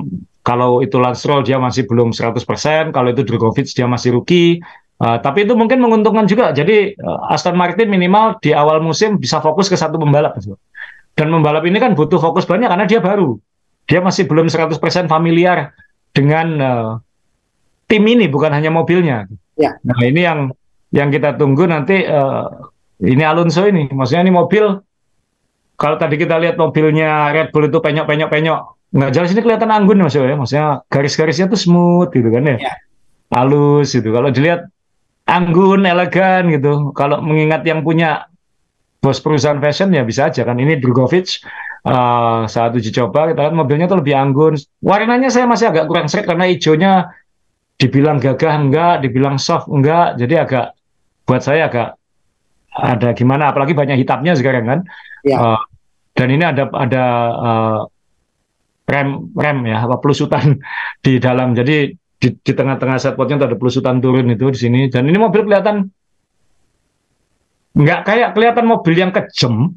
kalau itu Lance Stroll dia masih belum 100%, kalau itu Drogovic dia masih rookie. Uh, tapi itu mungkin menguntungkan juga. Jadi uh, Aston Martin minimal di awal musim bisa fokus ke satu pembalap. Dan pembalap ini kan butuh fokus banyak karena dia baru. Dia masih belum 100% familiar dengan uh, tim ini, bukan hanya mobilnya. Ya. Nah ini yang yang kita tunggu nanti. Uh, ini Alonso ini, maksudnya ini mobil. Kalau tadi kita lihat mobilnya Red Bull itu penyok-penyok-penyok, nggak jelas ini kelihatan anggun maksudnya, maksudnya garis-garisnya tuh smooth gitu kan ya. ya. halus gitu. Kalau dilihat anggun, elegan gitu. Kalau mengingat yang punya bos perusahaan fashion ya bisa aja kan. Ini Drogovic uh, saat uji coba kita lihat mobilnya tuh lebih anggun. Warnanya saya masih agak kurang seret karena hijaunya dibilang gagah enggak, dibilang soft enggak. Jadi agak buat saya agak ada gimana. Apalagi banyak hitamnya sekarang kan. Ya. Uh, dan ini ada ada uh, rem rem ya apa pelusutan di dalam. Jadi di, di tengah-tengah setpotnya ada pelusutan turun itu di sini dan ini mobil kelihatan nggak kayak kelihatan mobil yang kejam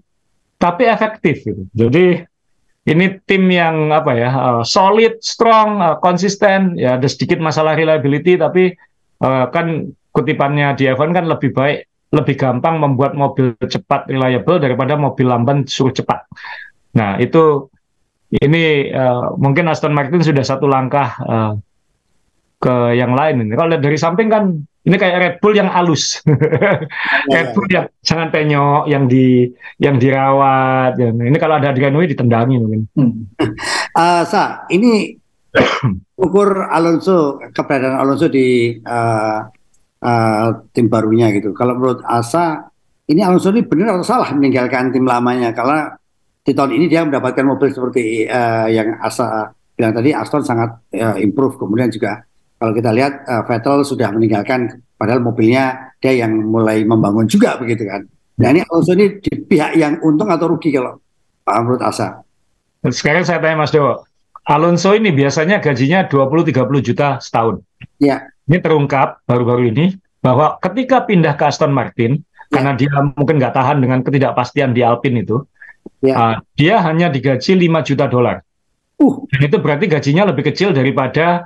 tapi efektif gitu. Jadi ini tim yang apa ya uh, solid, strong, uh, konsisten. Ya ada sedikit masalah reliability tapi uh, kan kutipannya di F1 kan lebih baik, lebih gampang membuat mobil cepat reliable daripada mobil lamban suruh cepat. Nah itu ini uh, mungkin Aston Martin sudah satu langkah uh, ke yang lain ini. Kalau dari samping kan ini kayak Red Bull yang halus, Red Bull yang sangat penyok, yang di yang dirawat. Ya. Ini kalau ada Adrian Newey ditendangi mungkin. Hmm. Uh, Sa, ini ukur Alonso keberadaan Alonso di uh, uh, tim barunya gitu. Kalau menurut Asa, ini Alonso ini benar atau salah meninggalkan tim lamanya? Karena di tahun ini dia mendapatkan mobil seperti uh, yang Asa bilang tadi, Aston sangat uh, improve. Kemudian juga kalau kita lihat uh, Vettel sudah meninggalkan padahal mobilnya dia yang mulai membangun juga begitu kan. Nah ini Alonso ini di pihak yang untung atau rugi kalau menurut Asa? Sekarang saya tanya Mas Dewo, Alonso ini biasanya gajinya 20-30 juta setahun. Ya. Ini terungkap baru-baru ini bahwa ketika pindah ke Aston Martin, ya. karena dia mungkin nggak tahan dengan ketidakpastian di Alpine itu, ya. uh, dia hanya digaji 5 juta dolar. Uh. Dan itu berarti gajinya lebih kecil daripada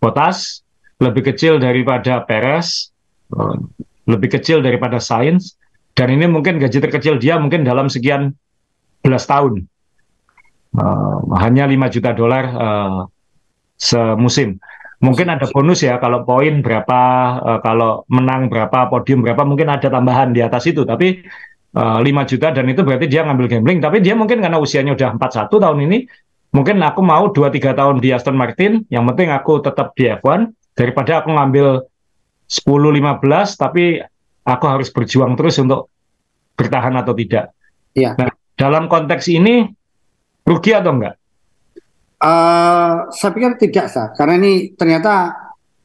Bottas, lebih kecil daripada Perez, uh, lebih kecil daripada Sainz, dan ini mungkin gaji terkecil dia mungkin dalam sekian belas tahun. Uh, hanya 5 juta dolar uh, semusim. Mungkin ada bonus ya kalau poin berapa, uh, kalau menang berapa, podium berapa, mungkin ada tambahan di atas itu. Tapi uh, 5 juta dan itu berarti dia ngambil gambling. Tapi dia mungkin karena usianya udah 41 tahun ini, mungkin aku mau 2-3 tahun di Aston Martin, yang penting aku tetap di F1, daripada aku ngambil 10-15, tapi aku harus berjuang terus untuk bertahan atau tidak. Iya. Nah, dalam konteks ini rugi atau enggak? Uh, saya pikir tidak sah, karena ini ternyata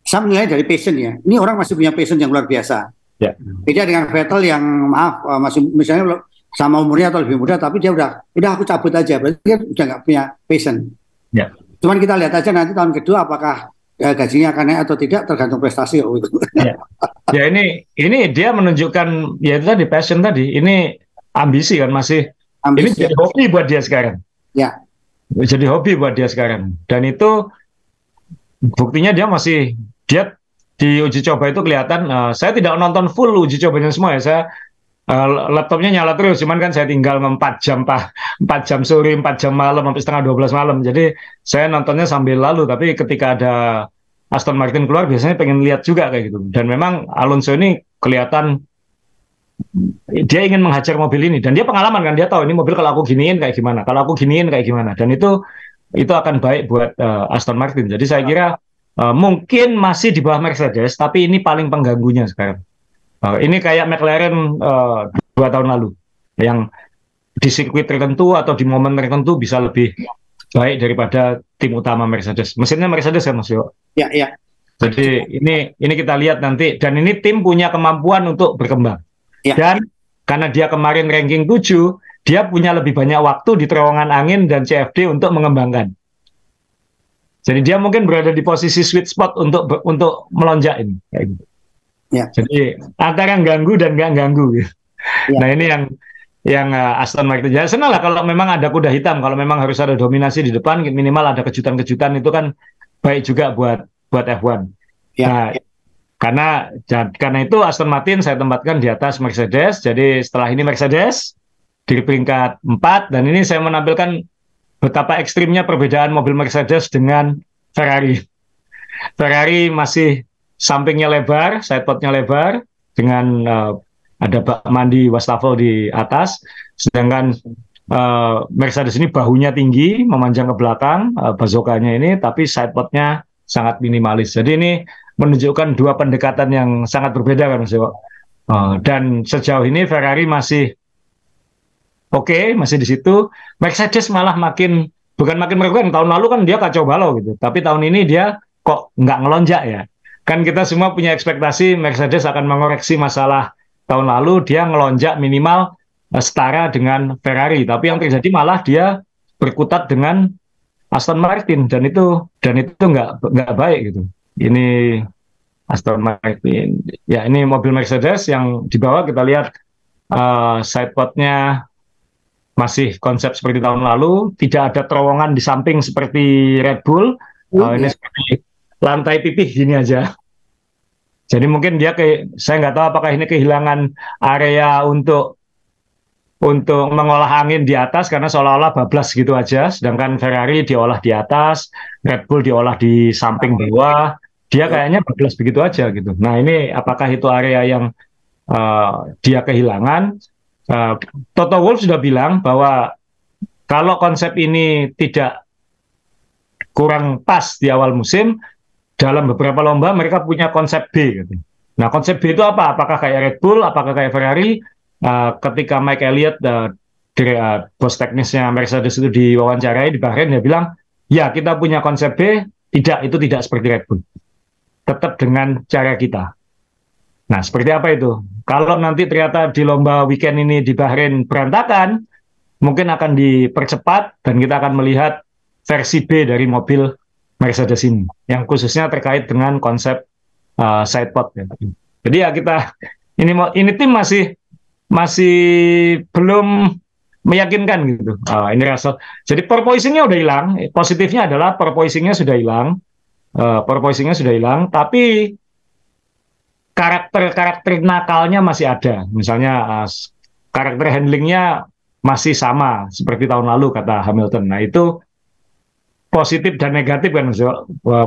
saya menilai dari passion ya. Ini orang masih punya passion yang luar biasa. Ya. Beda dengan Vettel yang maaf uh, masih misalnya sama umurnya atau lebih muda, tapi dia udah udah aku cabut aja, berarti dia udah nggak punya passion. Ya. Cuman kita lihat aja nanti tahun kedua apakah ya, gajinya akan naik atau tidak tergantung prestasi oh, itu. Ya. ya ini ini dia menunjukkan ya itu tadi passion tadi. Ini ambisi kan masih ambisi, ini jadi hobi buat dia sekarang. Ya. Jadi hobi buat dia sekarang. Dan itu buktinya dia masih dia di uji coba itu kelihatan uh, saya tidak nonton full uji cobanya semua ya saya uh, laptopnya nyala terus cuman kan saya tinggal 4 jam pak 4 jam sore 4 jam malam sampai setengah 12 malam jadi saya nontonnya sambil lalu tapi ketika ada Aston Martin keluar biasanya pengen lihat juga kayak gitu dan memang Alonso ini kelihatan dia ingin menghajar mobil ini dan dia pengalaman kan dia tahu ini mobil kalau aku giniin kayak gimana kalau aku giniin kayak gimana dan itu itu akan baik buat uh, Aston Martin. Jadi saya kira uh, mungkin masih di bawah Mercedes tapi ini paling pengganggunya sekarang. Uh, ini kayak McLaren uh, dua tahun lalu yang di sirkuit tertentu atau di momen tertentu bisa lebih baik daripada tim utama Mercedes. Mesinnya Mercedes kan Mas Yo? Ya ya. Jadi ini ini kita lihat nanti dan ini tim punya kemampuan untuk berkembang Ya. Dan karena dia kemarin ranking 7, dia punya lebih banyak waktu di terowongan angin dan CFD untuk mengembangkan. Jadi dia mungkin berada di posisi sweet spot untuk untuk melonjak ini. gitu. Ya. Jadi antara ganggu dan nggak ganggu. Gitu. Ya. Nah ini yang yang uh, Aston Martin. Ya senang lah kalau memang ada kuda hitam, kalau memang harus ada dominasi di depan, minimal ada kejutan-kejutan itu kan baik juga buat buat F1. Ya. Nah, karena karena itu Aston Martin saya tempatkan di atas Mercedes. Jadi setelah ini Mercedes di peringkat 4 dan ini saya menampilkan betapa ekstrimnya perbedaan mobil Mercedes dengan Ferrari. Ferrari masih sampingnya lebar, sidepodnya lebar dengan uh, ada bak mandi wastafel di atas, sedangkan uh, Mercedes ini bahunya tinggi, memanjang ke belakang, uh, bazokanya ini, tapi sidepodnya sangat minimalis. Jadi ini menunjukkan dua pendekatan yang sangat berbeda kan Mas Dewa. Uh, dan sejauh ini Ferrari masih oke, okay, masih di situ. Mercedes malah makin bukan makin meragukan. Tahun lalu kan dia kacau balau gitu, tapi tahun ini dia kok nggak ngelonjak ya. Kan kita semua punya ekspektasi Mercedes akan mengoreksi masalah tahun lalu, dia ngelonjak minimal uh, setara dengan Ferrari. Tapi yang terjadi malah dia berkutat dengan Aston Martin dan itu dan itu nggak nggak baik gitu ini Aston Martin. Ya ini mobil Mercedes yang dibawa kita lihat uh, sidepodnya masih konsep seperti tahun lalu, tidak ada terowongan di samping seperti Red Bull. Uh, ini seperti lantai pipih gini aja. Jadi mungkin dia ke, saya nggak tahu apakah ini kehilangan area untuk untuk mengolah angin di atas karena seolah-olah bablas gitu aja. Sedangkan Ferrari diolah di atas, Red Bull diolah di samping bawah, dia ya. kayaknya bablas begitu aja gitu. Nah ini apakah itu area yang uh, dia kehilangan? Uh, Toto Wolff sudah bilang bahwa kalau konsep ini tidak kurang pas di awal musim, dalam beberapa lomba mereka punya konsep B. Gitu. Nah konsep B itu apa? Apakah kayak Red Bull? Apakah kayak Ferrari? Uh, ketika Mike Elliott, uh, dari, uh, bos teknisnya Mercedes itu diwawancarai di Bahrain, dia bilang, ya kita punya konsep B, tidak itu tidak seperti Red Bull tetap dengan cara kita. Nah, seperti apa itu? Kalau nanti ternyata di lomba weekend ini di Bahrain berantakan, mungkin akan dipercepat dan kita akan melihat versi B dari mobil Mercedes ini, yang khususnya terkait dengan konsep uh, sidepod. Ya. Jadi ya kita ini ini tim masih masih belum meyakinkan gitu. Uh, ini Russell. Jadi porpoisingnya udah hilang. Positifnya adalah porpoisingnya sudah hilang. Uh, porpoisingnya sudah hilang. Tapi karakter-karakter nakalnya masih ada. Misalnya uh, karakter handlingnya masih sama seperti tahun lalu kata Hamilton. Nah itu positif dan negatif kan Mas.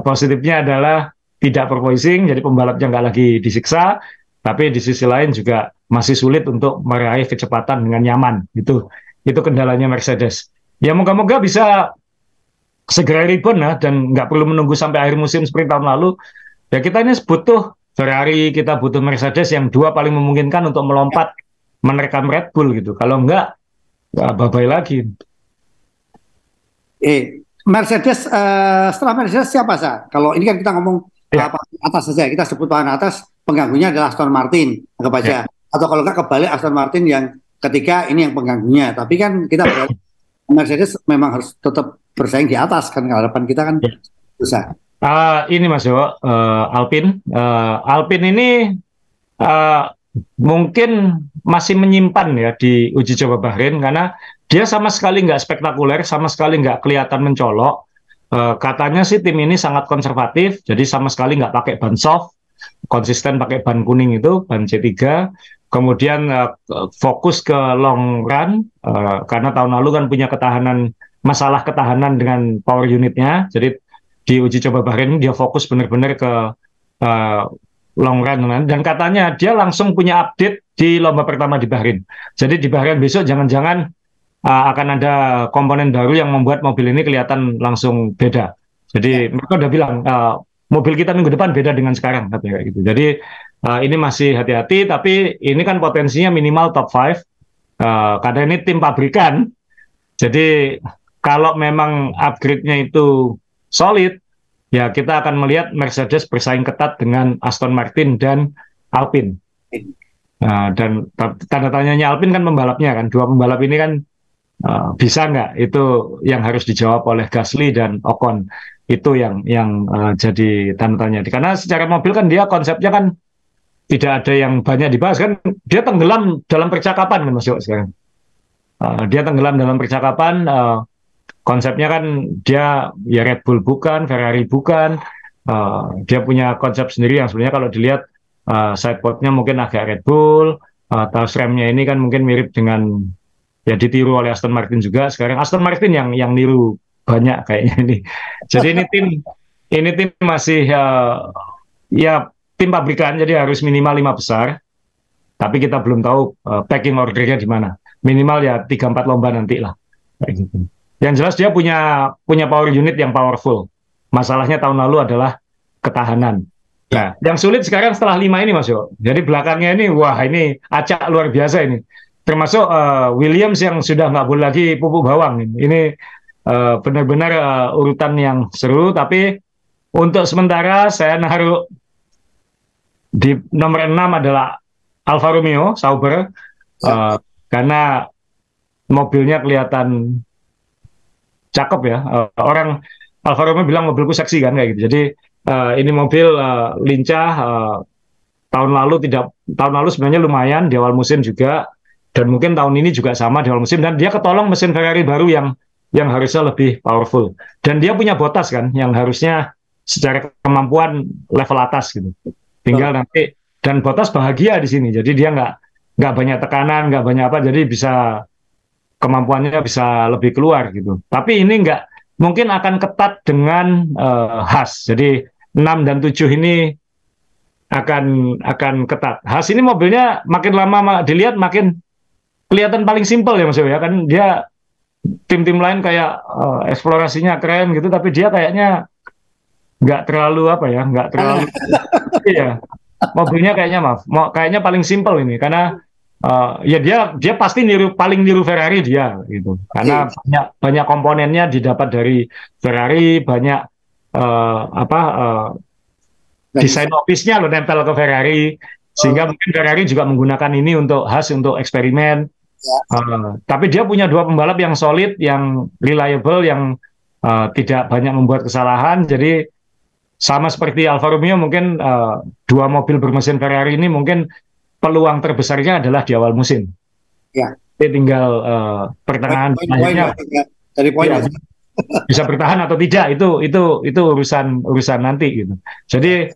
Positifnya adalah tidak porpoising, jadi pembalapnya nggak lagi disiksa. Tapi di sisi lain juga masih sulit untuk meraih kecepatan dengan nyaman. Itu itu kendalanya Mercedes. Ya moga-moga bisa segera rebound ya dan nggak perlu menunggu sampai akhir musim seperti tahun lalu. Ya kita ini butuh Ferrari, kita butuh Mercedes yang dua paling memungkinkan untuk melompat menerkam Red Bull gitu. Kalau enggak, ya bye-bye lagi. Eh, Mercedes uh, setelah Mercedes siapa sah? Kalau ini kan kita ngomong ya. uh, atas saja, kita sebut papan atas pengganggunya adalah Aston Martin, anggap aja. Ya. Atau kalau enggak kebalik Aston Martin yang ketika ini yang pengganggunya. Tapi kan kita Mercedes memang harus tetap bersaing di atas kan harapan kita kan ya. susah. Uh, ini Mas Jo, uh, Alpin. Uh, Alpin ini uh, mungkin masih menyimpan ya di uji coba Bahrain karena dia sama sekali nggak spektakuler, sama sekali nggak kelihatan mencolok. Uh, katanya sih tim ini sangat konservatif, jadi sama sekali nggak pakai ban soft, konsisten pakai ban kuning itu, ban C3 kemudian uh, fokus ke long run uh, karena tahun lalu kan punya ketahanan masalah ketahanan dengan power unitnya. Jadi di uji coba Bahrain dia fokus benar-benar ke uh, long run. Dan katanya dia langsung punya update di lomba pertama di Bahrain. Jadi di Bahrain besok jangan-jangan uh, akan ada komponen baru yang membuat mobil ini kelihatan langsung beda. Jadi mereka udah bilang uh, mobil kita minggu depan beda dengan sekarang katanya gitu. Jadi Uh, ini masih hati-hati, tapi ini kan potensinya minimal top 5. Uh, karena ini tim pabrikan, jadi kalau memang upgrade-nya itu solid, ya kita akan melihat Mercedes bersaing ketat dengan Aston Martin dan Alpine. Uh, dan tanda tanyanya Alpine kan pembalapnya kan, dua pembalap ini kan uh, bisa nggak? Itu yang harus dijawab oleh Gasly dan Ocon. Itu yang yang uh, jadi tanda tanya. Karena secara mobil kan dia konsepnya kan tidak ada yang banyak dibahas kan dia tenggelam dalam percakapan kan Mas Yo sekarang uh, dia tenggelam dalam percakapan uh, konsepnya kan dia ya Red Bull bukan Ferrari bukan. Uh, dia punya konsep sendiri yang sebenarnya kalau dilihat uh, sidepodnya mungkin agak Red Bull uh, remnya ini kan mungkin mirip dengan ya ditiru oleh Aston Martin juga sekarang. Aston Martin yang yang niru banyak kayaknya ini. Jadi ini tim ini tim masih uh, ya tim pabrikan jadi harus minimal lima besar. Tapi kita belum tahu uh, packing ordernya di mana. Minimal ya tiga empat lomba nanti lah. Gitu. Yang jelas dia punya punya power unit yang powerful. Masalahnya tahun lalu adalah ketahanan. Nah yang sulit sekarang setelah lima ini mas Yo. Jadi belakangnya ini wah ini acak luar biasa ini. Termasuk uh, Williams yang sudah nggak boleh lagi pupuk bawang ini, ini uh, benar-benar uh, urutan yang seru. Tapi untuk sementara saya naruh di nomor 6 adalah Alfa Romeo Sauber. Uh, karena mobilnya kelihatan cakep ya. Uh, orang Alfa Romeo bilang mobilku seksi kan kayak gitu. Jadi uh, ini mobil uh, lincah uh, tahun lalu tidak tahun lalu sebenarnya lumayan di awal musim juga. Dan mungkin tahun ini juga sama di awal musim. Dan dia ketolong mesin Ferrari baru yang yang harusnya lebih powerful. Dan dia punya botas kan yang harusnya secara kemampuan level atas gitu. Tinggal nanti dan Botas bahagia di sini. Jadi dia nggak nggak banyak tekanan nggak banyak apa. Jadi bisa kemampuannya bisa lebih keluar gitu. Tapi ini nggak mungkin akan ketat dengan uh, Has jadi 6 dan 7 ini akan akan ketat. Has ini mobilnya makin lama dilihat makin kelihatan paling simpel ya Mas ya. Kan dia tim-tim lain kayak uh, eksplorasinya keren gitu tapi dia kayaknya nggak terlalu apa ya nggak terlalu iya. Mobilnya kayaknya maaf mau kayaknya paling simpel ini. Karena uh, ya dia dia pasti niru paling niru Ferrari dia gitu karena iya. banyak banyak komponennya didapat dari Ferrari banyak uh, apa uh, desain office-nya lo nempel ke Ferrari sehingga oh. mungkin Ferrari juga menggunakan ini untuk khas untuk eksperimen uh, tapi dia punya dua pembalap yang solid yang reliable yang uh, tidak banyak membuat kesalahan. Jadi sama seperti Alfa Romeo mungkin uh, dua mobil bermesin Ferrari ini mungkin peluang terbesarnya adalah di awal musim. Ya. Jadi tinggal uh, pertengahan poin, poin, poin, dari poin ya, bisa bertahan atau tidak itu itu itu urusan urusan nanti gitu. Jadi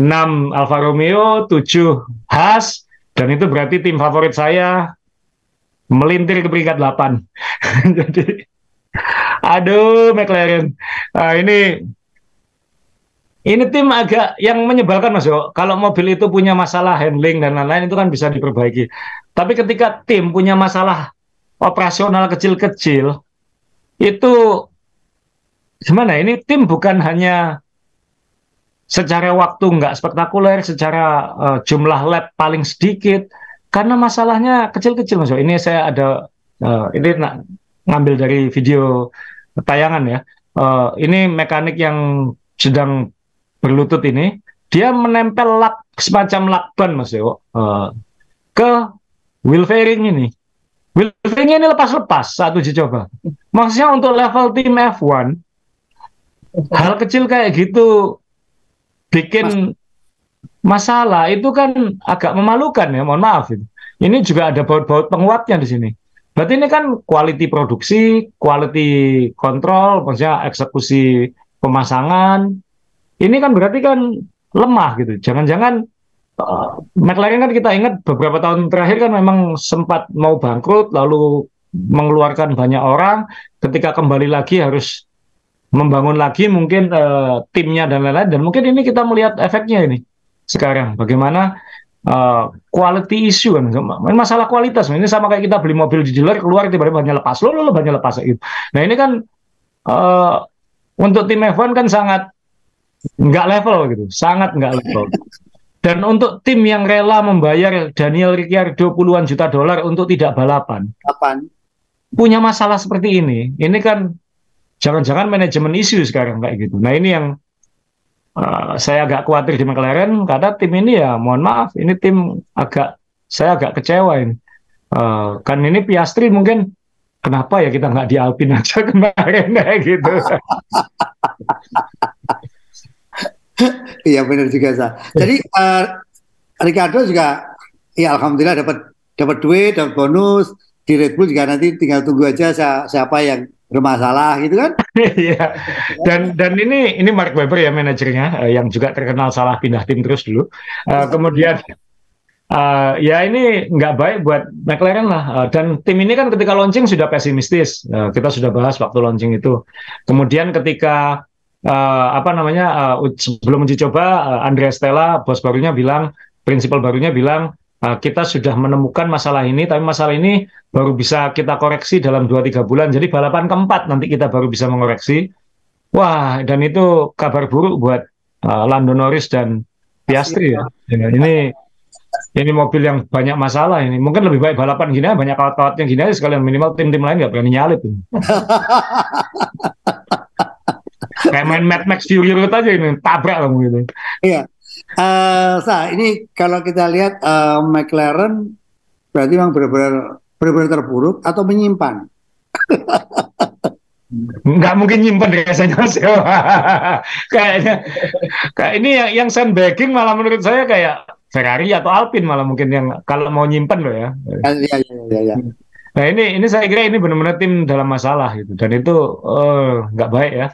6 Alfa Romeo, 7 Haas dan itu berarti tim favorit saya melintir ke peringkat 8. Jadi aduh McLaren. Nah, ini ini tim agak yang menyebalkan Mas Yo. Kalau mobil itu punya masalah handling dan lain-lain itu kan bisa diperbaiki. Tapi ketika tim punya masalah operasional kecil-kecil itu gimana? Ini tim bukan hanya secara waktu nggak spektakuler, secara uh, jumlah lap paling sedikit, karena masalahnya kecil-kecil mas. Ini saya ada uh, ini nak ngambil dari video tayangan ya. Uh, ini mekanik yang sedang berlutut ini, dia menempel lak semacam lakban mas Yo uh, ke wheel fairing ini. Wheel fairing ini lepas-lepas saat uji coba. Maksudnya untuk level tim F1 hal kecil kayak gitu bikin masalah itu kan agak memalukan ya, mohon maaf. Ini juga ada baut-baut penguatnya di sini. Berarti ini kan quality produksi, quality control, maksudnya eksekusi pemasangan. Ini kan berarti kan lemah gitu. Jangan-jangan uh, McLaren kan kita ingat beberapa tahun terakhir kan memang sempat mau bangkrut, lalu mengeluarkan banyak orang. Ketika kembali lagi harus membangun lagi mungkin uh, timnya dan lain-lain. Dan mungkin ini kita melihat efeknya ini sekarang. Bagaimana uh, quality issue kan. Masalah kualitas. Ini sama kayak kita beli mobil di dealer keluar tiba-tiba banyak lepas. Lo lo banyak lepas. Gitu nah ini kan uh, untuk tim F1 kan sangat nggak level gitu sangat nggak level dan untuk tim yang rela membayar Daniel Ricciardo puluhan juta dolar untuk tidak balapan, balapan punya masalah seperti ini ini kan jangan-jangan manajemen isu sekarang kayak gitu. Nah ini yang uh, saya agak khawatir di McLaren karena tim ini ya mohon maaf ini tim agak saya agak kecewa ini. Uh, kan ini Piastri mungkin kenapa ya kita nggak di Alpine aja kemarin kayak gitu. Iya benar juga sa. Jadi uh, Ricardo juga ya alhamdulillah dapat dapat duit, dapat bonus di Red Bull juga nanti tinggal tunggu aja siapa yang bermasalah gitu kan? Iya. dan dan ini ini Mark Webber ya manajernya uh, yang juga terkenal salah pindah tim terus dulu. Uh, kemudian uh, ya ini nggak baik buat McLaren lah. Uh, dan tim ini kan ketika launching sudah pesimistis. Uh, kita sudah bahas waktu launching itu. Kemudian ketika uh, apa namanya uh, sebelum uji coba uh, Andrea Stella bos barunya bilang, prinsipal barunya bilang uh, kita sudah menemukan masalah ini, tapi masalah ini baru bisa kita koreksi dalam 2-3 bulan. Jadi balapan keempat nanti kita baru bisa mengoreksi. Wah, dan itu kabar buruk buat uh, Lando Norris dan Piastri ya. Ini ini mobil yang banyak masalah ini. Mungkin lebih baik balapan gini, banyak kawat-kawatnya gini aja sekalian minimal tim-tim lain nggak berani nyalip. Kayak main Mad Max Fury Road aja ini, tabrak kamu gitu. Iya. Uh, ini kalau kita lihat uh, McLaren berarti memang benar-benar benar-benar terburuk atau menyimpan. nggak mungkin nyimpan rasanya kayaknya kayak ini yang yang sandbagging malah menurut saya kayak Ferrari atau Alpine malah mungkin yang kalau mau nyimpan loh ya. Iya iya iya. Ya. Nah ini ini saya kira ini benar-benar tim dalam masalah gitu dan itu uh, nggak baik ya.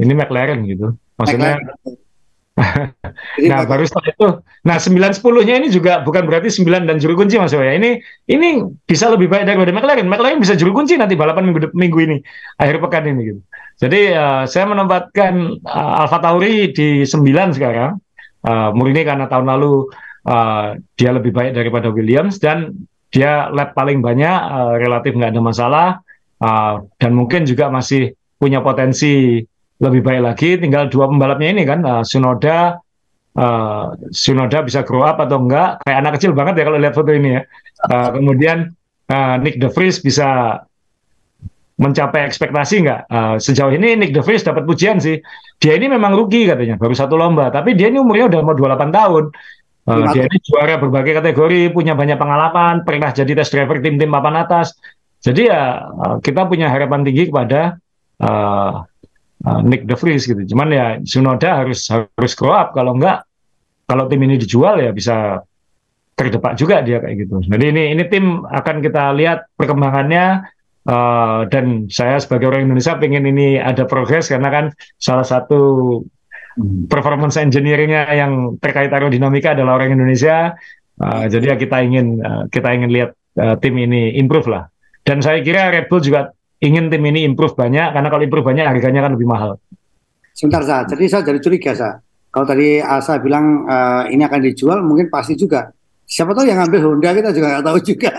Ini McLaren gitu. Maksudnya McLaren nah baru setelah itu, nah sembilan sepuluhnya ini juga bukan berarti sembilan dan juru kunci mas ya. Ini ini bisa lebih baik daripada McLaren. McLaren bisa juru kunci nanti balapan minggu minggu ini akhir pekan ini gitu. Jadi uh, saya menempatkan uh, Alfa Tauri di sembilan sekarang. Uh, Murni karena tahun lalu uh, dia lebih baik daripada Williams dan dia lap paling banyak uh, relatif nggak ada masalah uh, dan mungkin juga masih punya potensi lebih baik lagi tinggal dua pembalapnya ini kan uh, Sunoda uh, Sunoda bisa grow up atau enggak. Kayak anak kecil banget ya kalau lihat foto ini ya. Uh, kemudian uh, Nick De Vries bisa mencapai ekspektasi enggak? Uh, sejauh ini Nick De Vries dapat pujian sih. Dia ini memang rugi katanya baru satu lomba. Tapi dia ini umurnya udah mau 28 tahun. Uh, dia ini juara berbagai kategori punya banyak pengalaman pernah jadi test driver tim-tim papan atas. Jadi ya uh, kita punya harapan tinggi kepada uh, uh, Nick De Vries gitu. Cuman ya Sunoda harus harus grow up kalau enggak kalau tim ini dijual ya bisa terdepak juga dia kayak gitu. Jadi ini ini tim akan kita lihat perkembangannya uh, dan saya sebagai orang Indonesia pengen ini ada progres karena kan salah satu hmm. performance engineeringnya yang terkait aerodinamika adalah orang Indonesia. Uh, jadi ya kita ingin uh, kita ingin lihat uh, tim ini improve lah. Dan saya kira Red Bull juga ingin tim ini improve banyak karena kalau improve banyak harganya kan lebih mahal. Sebentar saja, jadi saya jadi curiga sa. Kalau tadi Asa bilang uh, ini akan dijual, mungkin pasti juga. Siapa tahu yang ngambil Honda kita juga nggak tahu juga.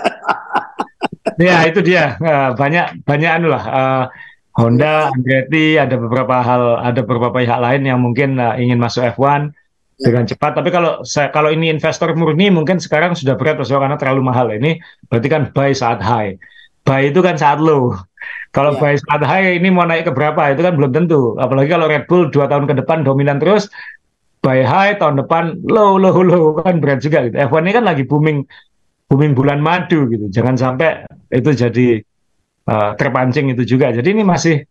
ya itu dia uh, banyak banyak anu lah. Uh, Honda, Andretti, ada beberapa hal, ada beberapa pihak lain yang mungkin uh, ingin masuk F1 ya. dengan cepat. Tapi kalau saya, kalau ini investor murni mungkin sekarang sudah berat karena terlalu mahal. Ini berarti kan buy saat high. Buy itu kan saat low. Kalau yeah. saat high ini mau naik ke berapa itu kan belum tentu. Apalagi kalau Red Bull dua tahun ke depan dominan terus, buy high tahun depan low low low kan berat juga gitu. F1 ini kan lagi booming booming bulan madu gitu. Jangan sampai itu jadi uh, terpancing itu juga. Jadi ini masih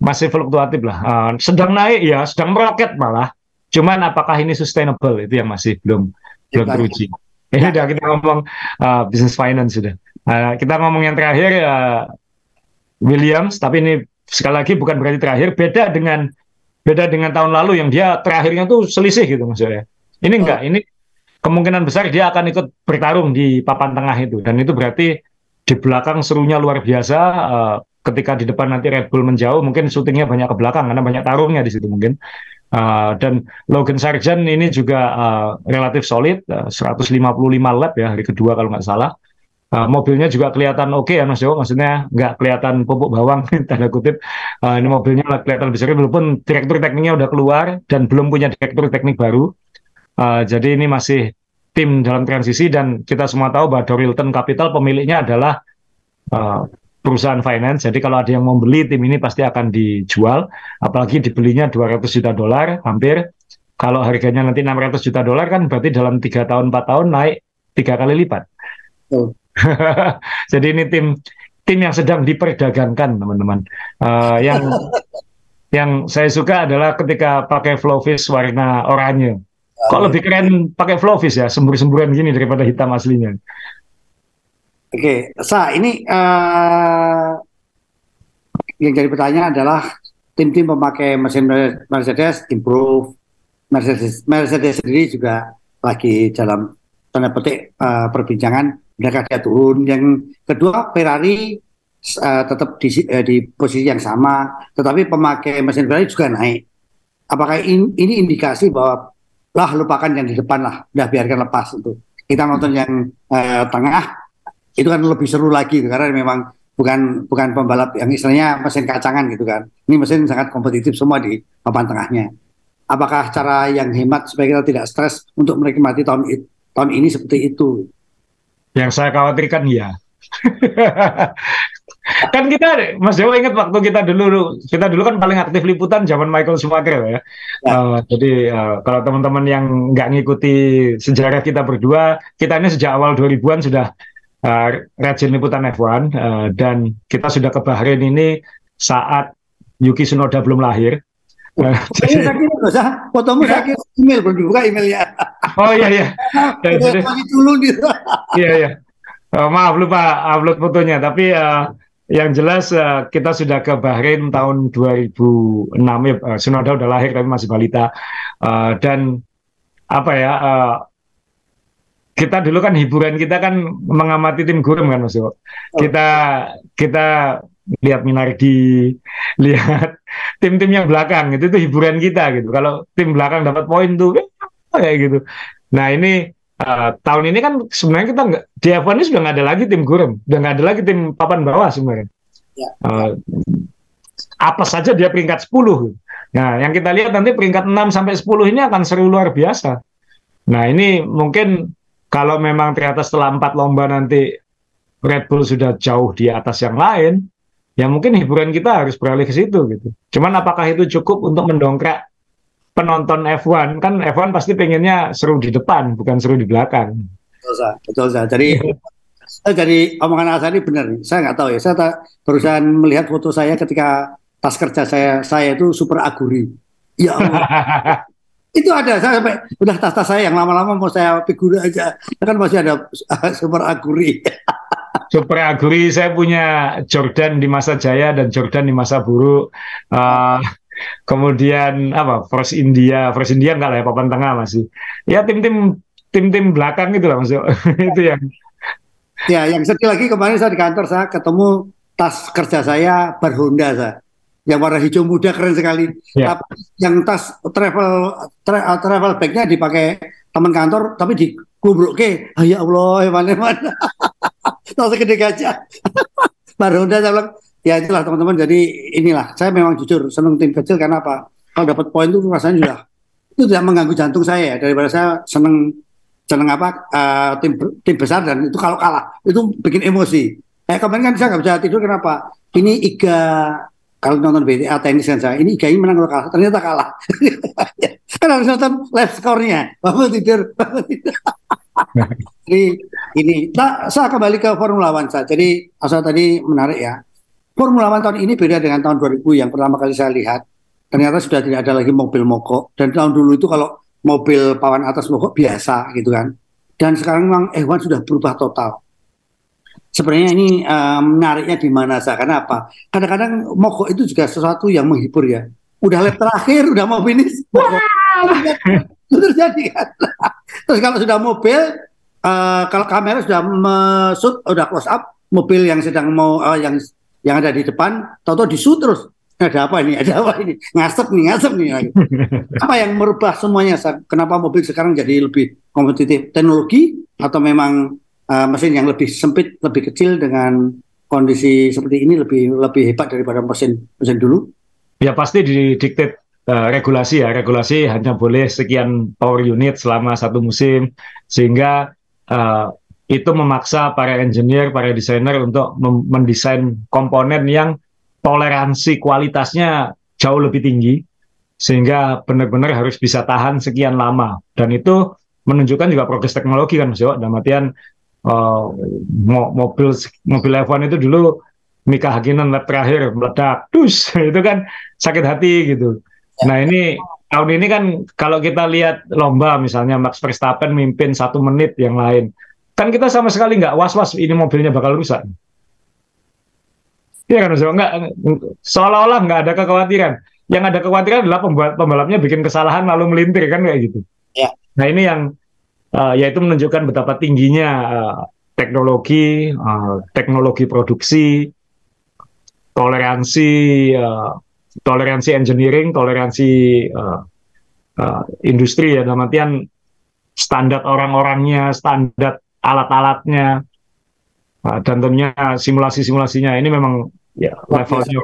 masih fluktuatif lah. Uh, sedang naik ya, sedang meroket malah. Cuman apakah ini sustainable itu yang masih belum belum teruji. Ini udah kita ngomong uh, business finance sudah. Uh, kita ngomong yang terakhir uh, Williams, tapi ini sekali lagi bukan berarti terakhir. Beda dengan beda dengan tahun lalu yang dia terakhirnya tuh selisih gitu maksudnya. Ini oh. enggak, ini kemungkinan besar dia akan ikut bertarung di papan tengah itu dan itu berarti di belakang serunya luar biasa. Uh, ketika di depan nanti Red Bull menjauh, mungkin syutingnya banyak ke belakang karena banyak tarungnya di situ mungkin. Uh, dan Logan Sargent ini juga uh, relatif solid, uh, 155 lap ya hari kedua kalau nggak salah. Uh, mobilnya juga kelihatan oke okay ya Mas Jo, maksudnya nggak kelihatan pupuk bawang tanda kutip. Uh, ini mobilnya kelihatan besar walaupun direktur tekniknya udah keluar dan belum punya direktur teknik baru. Uh, jadi ini masih tim dalam transisi dan kita semua tahu bahwa Dorilton Capital pemiliknya adalah uh, perusahaan finance. Jadi kalau ada yang mau beli tim ini pasti akan dijual, apalagi dibelinya 200 juta dolar hampir. Kalau harganya nanti 600 juta dolar kan berarti dalam tiga tahun empat tahun naik tiga kali lipat. Jadi ini tim tim yang sedang diperdagangkan teman-teman. Uh, yang yang saya suka adalah ketika pakai flowfish warna oranye. Kok lebih keren pakai flowfish ya, sembur-semburan gini daripada hitam aslinya. Oke, Sa, ini uh, yang jadi pertanyaan adalah tim-tim pemakai mesin Mercedes improve, Mercedes Mercedes sendiri juga lagi dalam tanda petik uh, perbincangan mereka dia turun. Yang kedua Ferrari uh, tetap di, uh, di posisi yang sama, tetapi pemakai mesin Ferrari juga naik. Apakah in, ini indikasi bahwa lah lupakan yang di depan lah, udah biarkan lepas itu. Kita nonton yang uh, tengah itu kan lebih seru lagi karena memang bukan bukan pembalap yang istilahnya mesin kacangan gitu kan. Ini mesin sangat kompetitif semua di papan tengahnya. Apakah cara yang hemat supaya kita tidak stres untuk menikmati tahun tahun ini seperti itu? Yang saya khawatirkan ya. kan kita Mas Dewa ingat waktu kita dulu kita dulu kan paling aktif liputan zaman Michael Schumacher ya. ya. Uh, jadi uh, kalau teman-teman yang nggak ngikuti sejarah kita berdua, kita ini sejak awal 2000-an sudah uh, rajin liputan F1 uh, dan kita sudah ke Bahrain ini saat Yuki Tsunoda belum lahir. Uh, jadi, saya fotomu saya email belum dibuka emailnya. Oh iya iya. Ya, jadi, dulu. Iya iya. Uh, maaf lupa upload fotonya, tapi uh, yang jelas uh, kita sudah ke Bahrain tahun 2006 ya. Uh, Sunoda udah lahir tapi masih balita. Uh, dan apa ya? Uh, kita dulu kan hiburan kita kan mengamati tim gurem kan Mas. Kita kita lihat Minardi, lihat tim-tim yang belakang itu itu hiburan kita gitu. Kalau tim belakang dapat poin tuh kayak gitu. Nah ini uh, tahun ini kan sebenarnya kita nggak di F1 ini sudah nggak ada lagi tim gurem, udah nggak ada lagi tim papan bawah sebenarnya. Ya. Uh, apa saja dia peringkat 10. Nah, yang kita lihat nanti peringkat 6 sampai 10 ini akan seru luar biasa. Nah, ini mungkin kalau memang ternyata setelah empat lomba nanti Red Bull sudah jauh di atas yang lain, ya mungkin hiburan kita harus beralih ke situ gitu. Cuman apakah itu cukup untuk mendongkrak penonton F1 kan F1 pasti pengennya seru di depan bukan seru di belakang. Betul sah, betul. Jadi saya jadi omongan Asani benar. Saya nggak tahu ya. Saya tak, berusaha melihat foto saya ketika tas kerja saya saya itu super aguri. Ya Allah. itu ada saya sampai udah tas-tas saya yang lama-lama mau saya figur aja kan masih ada super aguri. Super aguri saya punya Jordan di masa jaya dan Jordan di masa buruk. Uh, kemudian apa Force India, Force India enggak lah ya papan tengah masih. Ya tim-tim tim-tim belakang itu lah maksud itu yang Ya, yang sedih lagi kemarin saya di kantor saya ketemu tas kerja saya berhonda saya. Yang warna hijau muda keren sekali. Ya. Tapi yang tas travel tra, travel bagnya dipakai teman kantor tapi di kubruk ke. Oh, ya Allah, mana mana. Tas gede gajah. berhonda saya bilang, ya itulah teman-teman. Jadi inilah saya memang jujur senang tim kecil karena apa? Kalau dapat poin itu rasanya sudah itu tidak mengganggu jantung saya ya daripada saya senang seneng apa uh, tim tim besar dan itu kalau kalah itu bikin emosi. Eh kemarin kan saya nggak bisa tidur kenapa? Ini Iga kalau nonton BTA tenis kan saya ini Iga ini menang kalau kalah ternyata kalah. kan harus nonton live skornya. Bapak tidur, bapak tidur. Jadi ini nah, saya kembali ke Formula One saja. Jadi asal tadi menarik ya. Formula One tahun ini beda dengan tahun 2000 yang pertama kali saya lihat. Ternyata sudah tidak ada lagi mobil mogok dan tahun dulu itu kalau mobil pawan atas mogok biasa gitu kan. Dan sekarang memang F1 sudah berubah total. Sebenarnya ini um, menariknya di mana sah? Karena apa? Kadang-kadang mogok itu juga sesuatu yang menghibur ya. Udah lap terakhir, udah mau finish, mogok. Itu terjadi kan. Terus kalau sudah mobil, uh, kalau kamera sudah mesut, udah close up, mobil yang sedang mau uh, yang yang ada di depan, tahu-tahu di shoot terus ada apa ini, ada apa ini, ngasep nih, ngasep nih. apa yang merubah semuanya? Kenapa mobil sekarang jadi lebih kompetitif? Teknologi atau memang uh, mesin yang lebih sempit, lebih kecil dengan kondisi seperti ini lebih lebih hebat daripada mesin mesin dulu? Ya pasti didikte uh, regulasi ya, regulasi hanya boleh sekian power unit selama satu musim, sehingga uh, itu memaksa para engineer, para desainer untuk mendesain komponen yang toleransi kualitasnya jauh lebih tinggi sehingga benar-benar harus bisa tahan sekian lama. Dan itu menunjukkan juga progres teknologi kan Mas Yo dalam artian uh, mobil mobil F1 itu dulu Mika Hakkinen lap terakhir meledak dus itu kan sakit hati gitu nah ini tahun ini kan kalau kita lihat lomba misalnya Max Verstappen mimpin satu menit yang lain kan kita sama sekali nggak was-was ini mobilnya bakal rusak Iya kan, seolah-olah nggak ada kekhawatiran. Yang ada kekhawatiran adalah pembalapnya bikin kesalahan lalu melintir kan kayak gitu. Ya. Nah ini yang uh, yaitu menunjukkan betapa tingginya uh, teknologi, uh, teknologi produksi, toleransi, uh, toleransi engineering, toleransi uh, uh, industri ya dalam artian standar orang-orangnya, standar alat-alatnya, uh, dan tentunya simulasi-simulasinya. Ini memang ya levelnya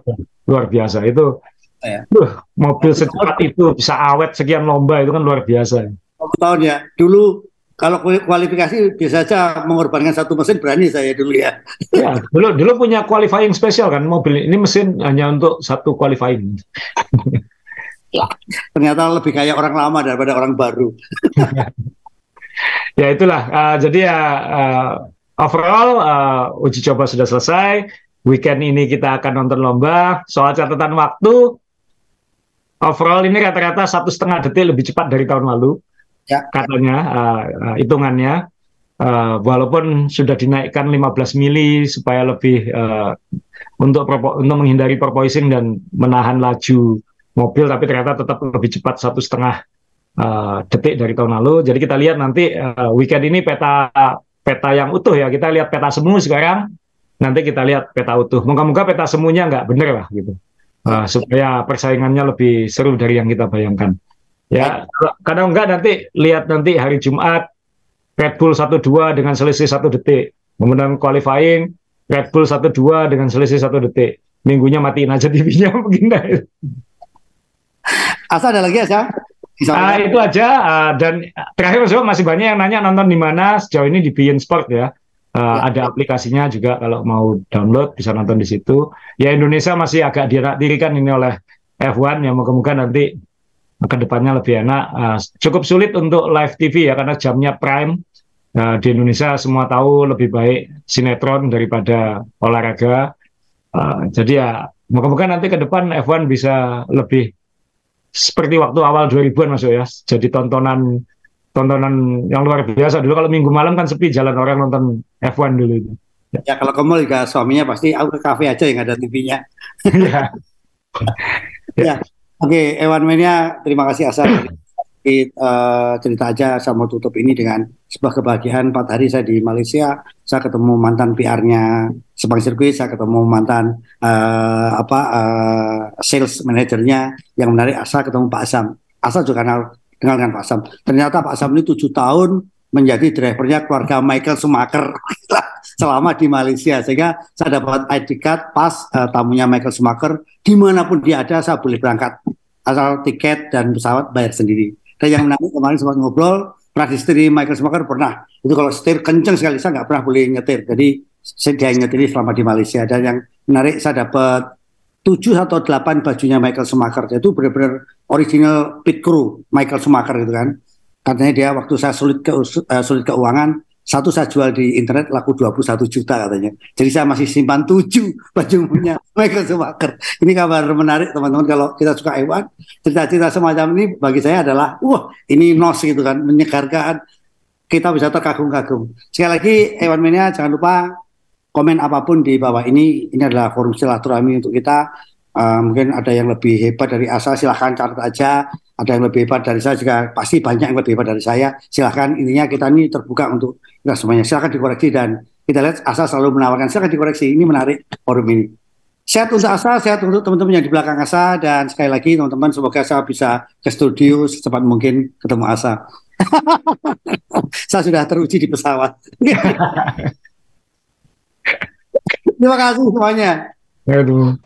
luar biasa. Itu ya. uh, mobil secepat itu bisa awet sekian lomba itu kan luar biasa. Tahun ya. Dulu kalau kualifikasi biasa saja mengorbankan satu mesin berani saya dulu ya. Ya, dulu dulu punya qualifying spesial kan mobil ini mesin hanya untuk satu qualifying. Ya, ternyata lebih kayak orang lama daripada orang baru. ya itulah. Uh, jadi ya uh, overall uh, uji coba sudah selesai weekend ini kita akan nonton lomba. Soal catatan waktu, overall ini rata-rata satu setengah detik lebih cepat dari tahun lalu, ya. katanya uh, uh, hitungannya. Uh, walaupun sudah dinaikkan 15 mili supaya lebih uh, untuk untuk menghindari porpoising dan menahan laju mobil, tapi ternyata tetap lebih cepat satu setengah uh, detik dari tahun lalu. Jadi kita lihat nanti uh, weekend ini peta peta yang utuh ya. Kita lihat peta semu sekarang nanti kita lihat peta utuh. Moga-moga peta semuanya nggak benar lah gitu. Uh, supaya persaingannya lebih seru dari yang kita bayangkan. Ya, kadang enggak nanti lihat nanti hari Jumat Red Bull 1-2 dengan selisih satu detik. Kemudian qualifying Red Bull 1-2 dengan selisih satu detik. Minggunya matiin aja TV-nya begini. Asal ada lagi ya, Uh, itu aja uh, dan terakhir masih banyak yang nanya nonton di mana sejauh ini di Bein Sport ya. Uh, ya. Ada aplikasinya juga kalau mau download bisa nonton di situ. Ya Indonesia masih agak dirikan ini oleh F1 yang moga-moga nanti ke depannya lebih enak. Uh, cukup sulit untuk live TV ya karena jamnya prime. Uh, di Indonesia semua tahu lebih baik sinetron daripada olahraga. Uh, jadi ya moga-moga nanti ke depan F1 bisa lebih seperti waktu awal 2000-an Mas ya. Jadi tontonan tontonan yang luar biasa dulu kalau minggu malam kan sepi jalan orang nonton F1 dulu itu. Ya, ya kalau kamu juga suaminya pasti aku ke kafe aja yang ada TV-nya. ya. ya. Oke, okay, Ewan Mania, terima kasih Asa. Uh, cerita aja saya mau tutup ini dengan sebuah kebahagiaan. Empat hari saya di Malaysia saya ketemu mantan PR-nya Sepang Sirkuit saya ketemu mantan uh, apa uh, sales manajernya. Yang menarik Asa ketemu Pak Asam. Asa juga kenal kenal dengan Pak Asam. Ternyata Pak Asam ini tujuh tahun menjadi drivernya keluarga Michael Schumacher selama di Malaysia sehingga saya dapat ID card pas uh, tamunya Michael Schumacher di mana pun dia ada saya boleh berangkat asal tiket dan pesawat bayar sendiri dan yang menarik kemarin sempat ngobrol, pernah Michael Schumacher pernah. Itu kalau setir kenceng sekali, saya nggak pernah boleh nyetir. Jadi saya nyetir selama di Malaysia. Dan yang menarik saya dapat tujuh atau delapan bajunya Michael Schumacher. Itu benar-benar original pit crew Michael Schumacher gitu kan. Katanya dia waktu saya sulit ke uh, sulit keuangan, satu saya jual di internet laku 21 juta katanya. Jadi saya masih simpan tujuh baju punya Michael Schumacher. Ini kabar menarik teman-teman kalau kita suka hewan. Cerita-cerita semacam ini bagi saya adalah wah ini nos gitu kan menyegarkan kita bisa terkagum-kagum. Sekali lagi hewan Mania jangan lupa komen apa pun di bawah ini. Ini adalah forum silaturahmi untuk kita. Uh, mungkin ada yang lebih hebat dari Asa silahkan catat aja ada yang lebih hebat dari saya juga. Pasti banyak yang lebih hebat dari saya. Silahkan intinya kita ini terbuka untuk kita semuanya. Silahkan dikoreksi dan kita lihat Asa selalu menawarkan. Silahkan dikoreksi. Ini menarik forum ini. Sehat untuk Asa sehat untuk teman-teman yang di belakang Asa. Dan sekali lagi teman-teman semoga saya bisa ke studio secepat mungkin ketemu Asa. Saya sudah teruji di pesawat. Terima kasih semuanya. Aduh.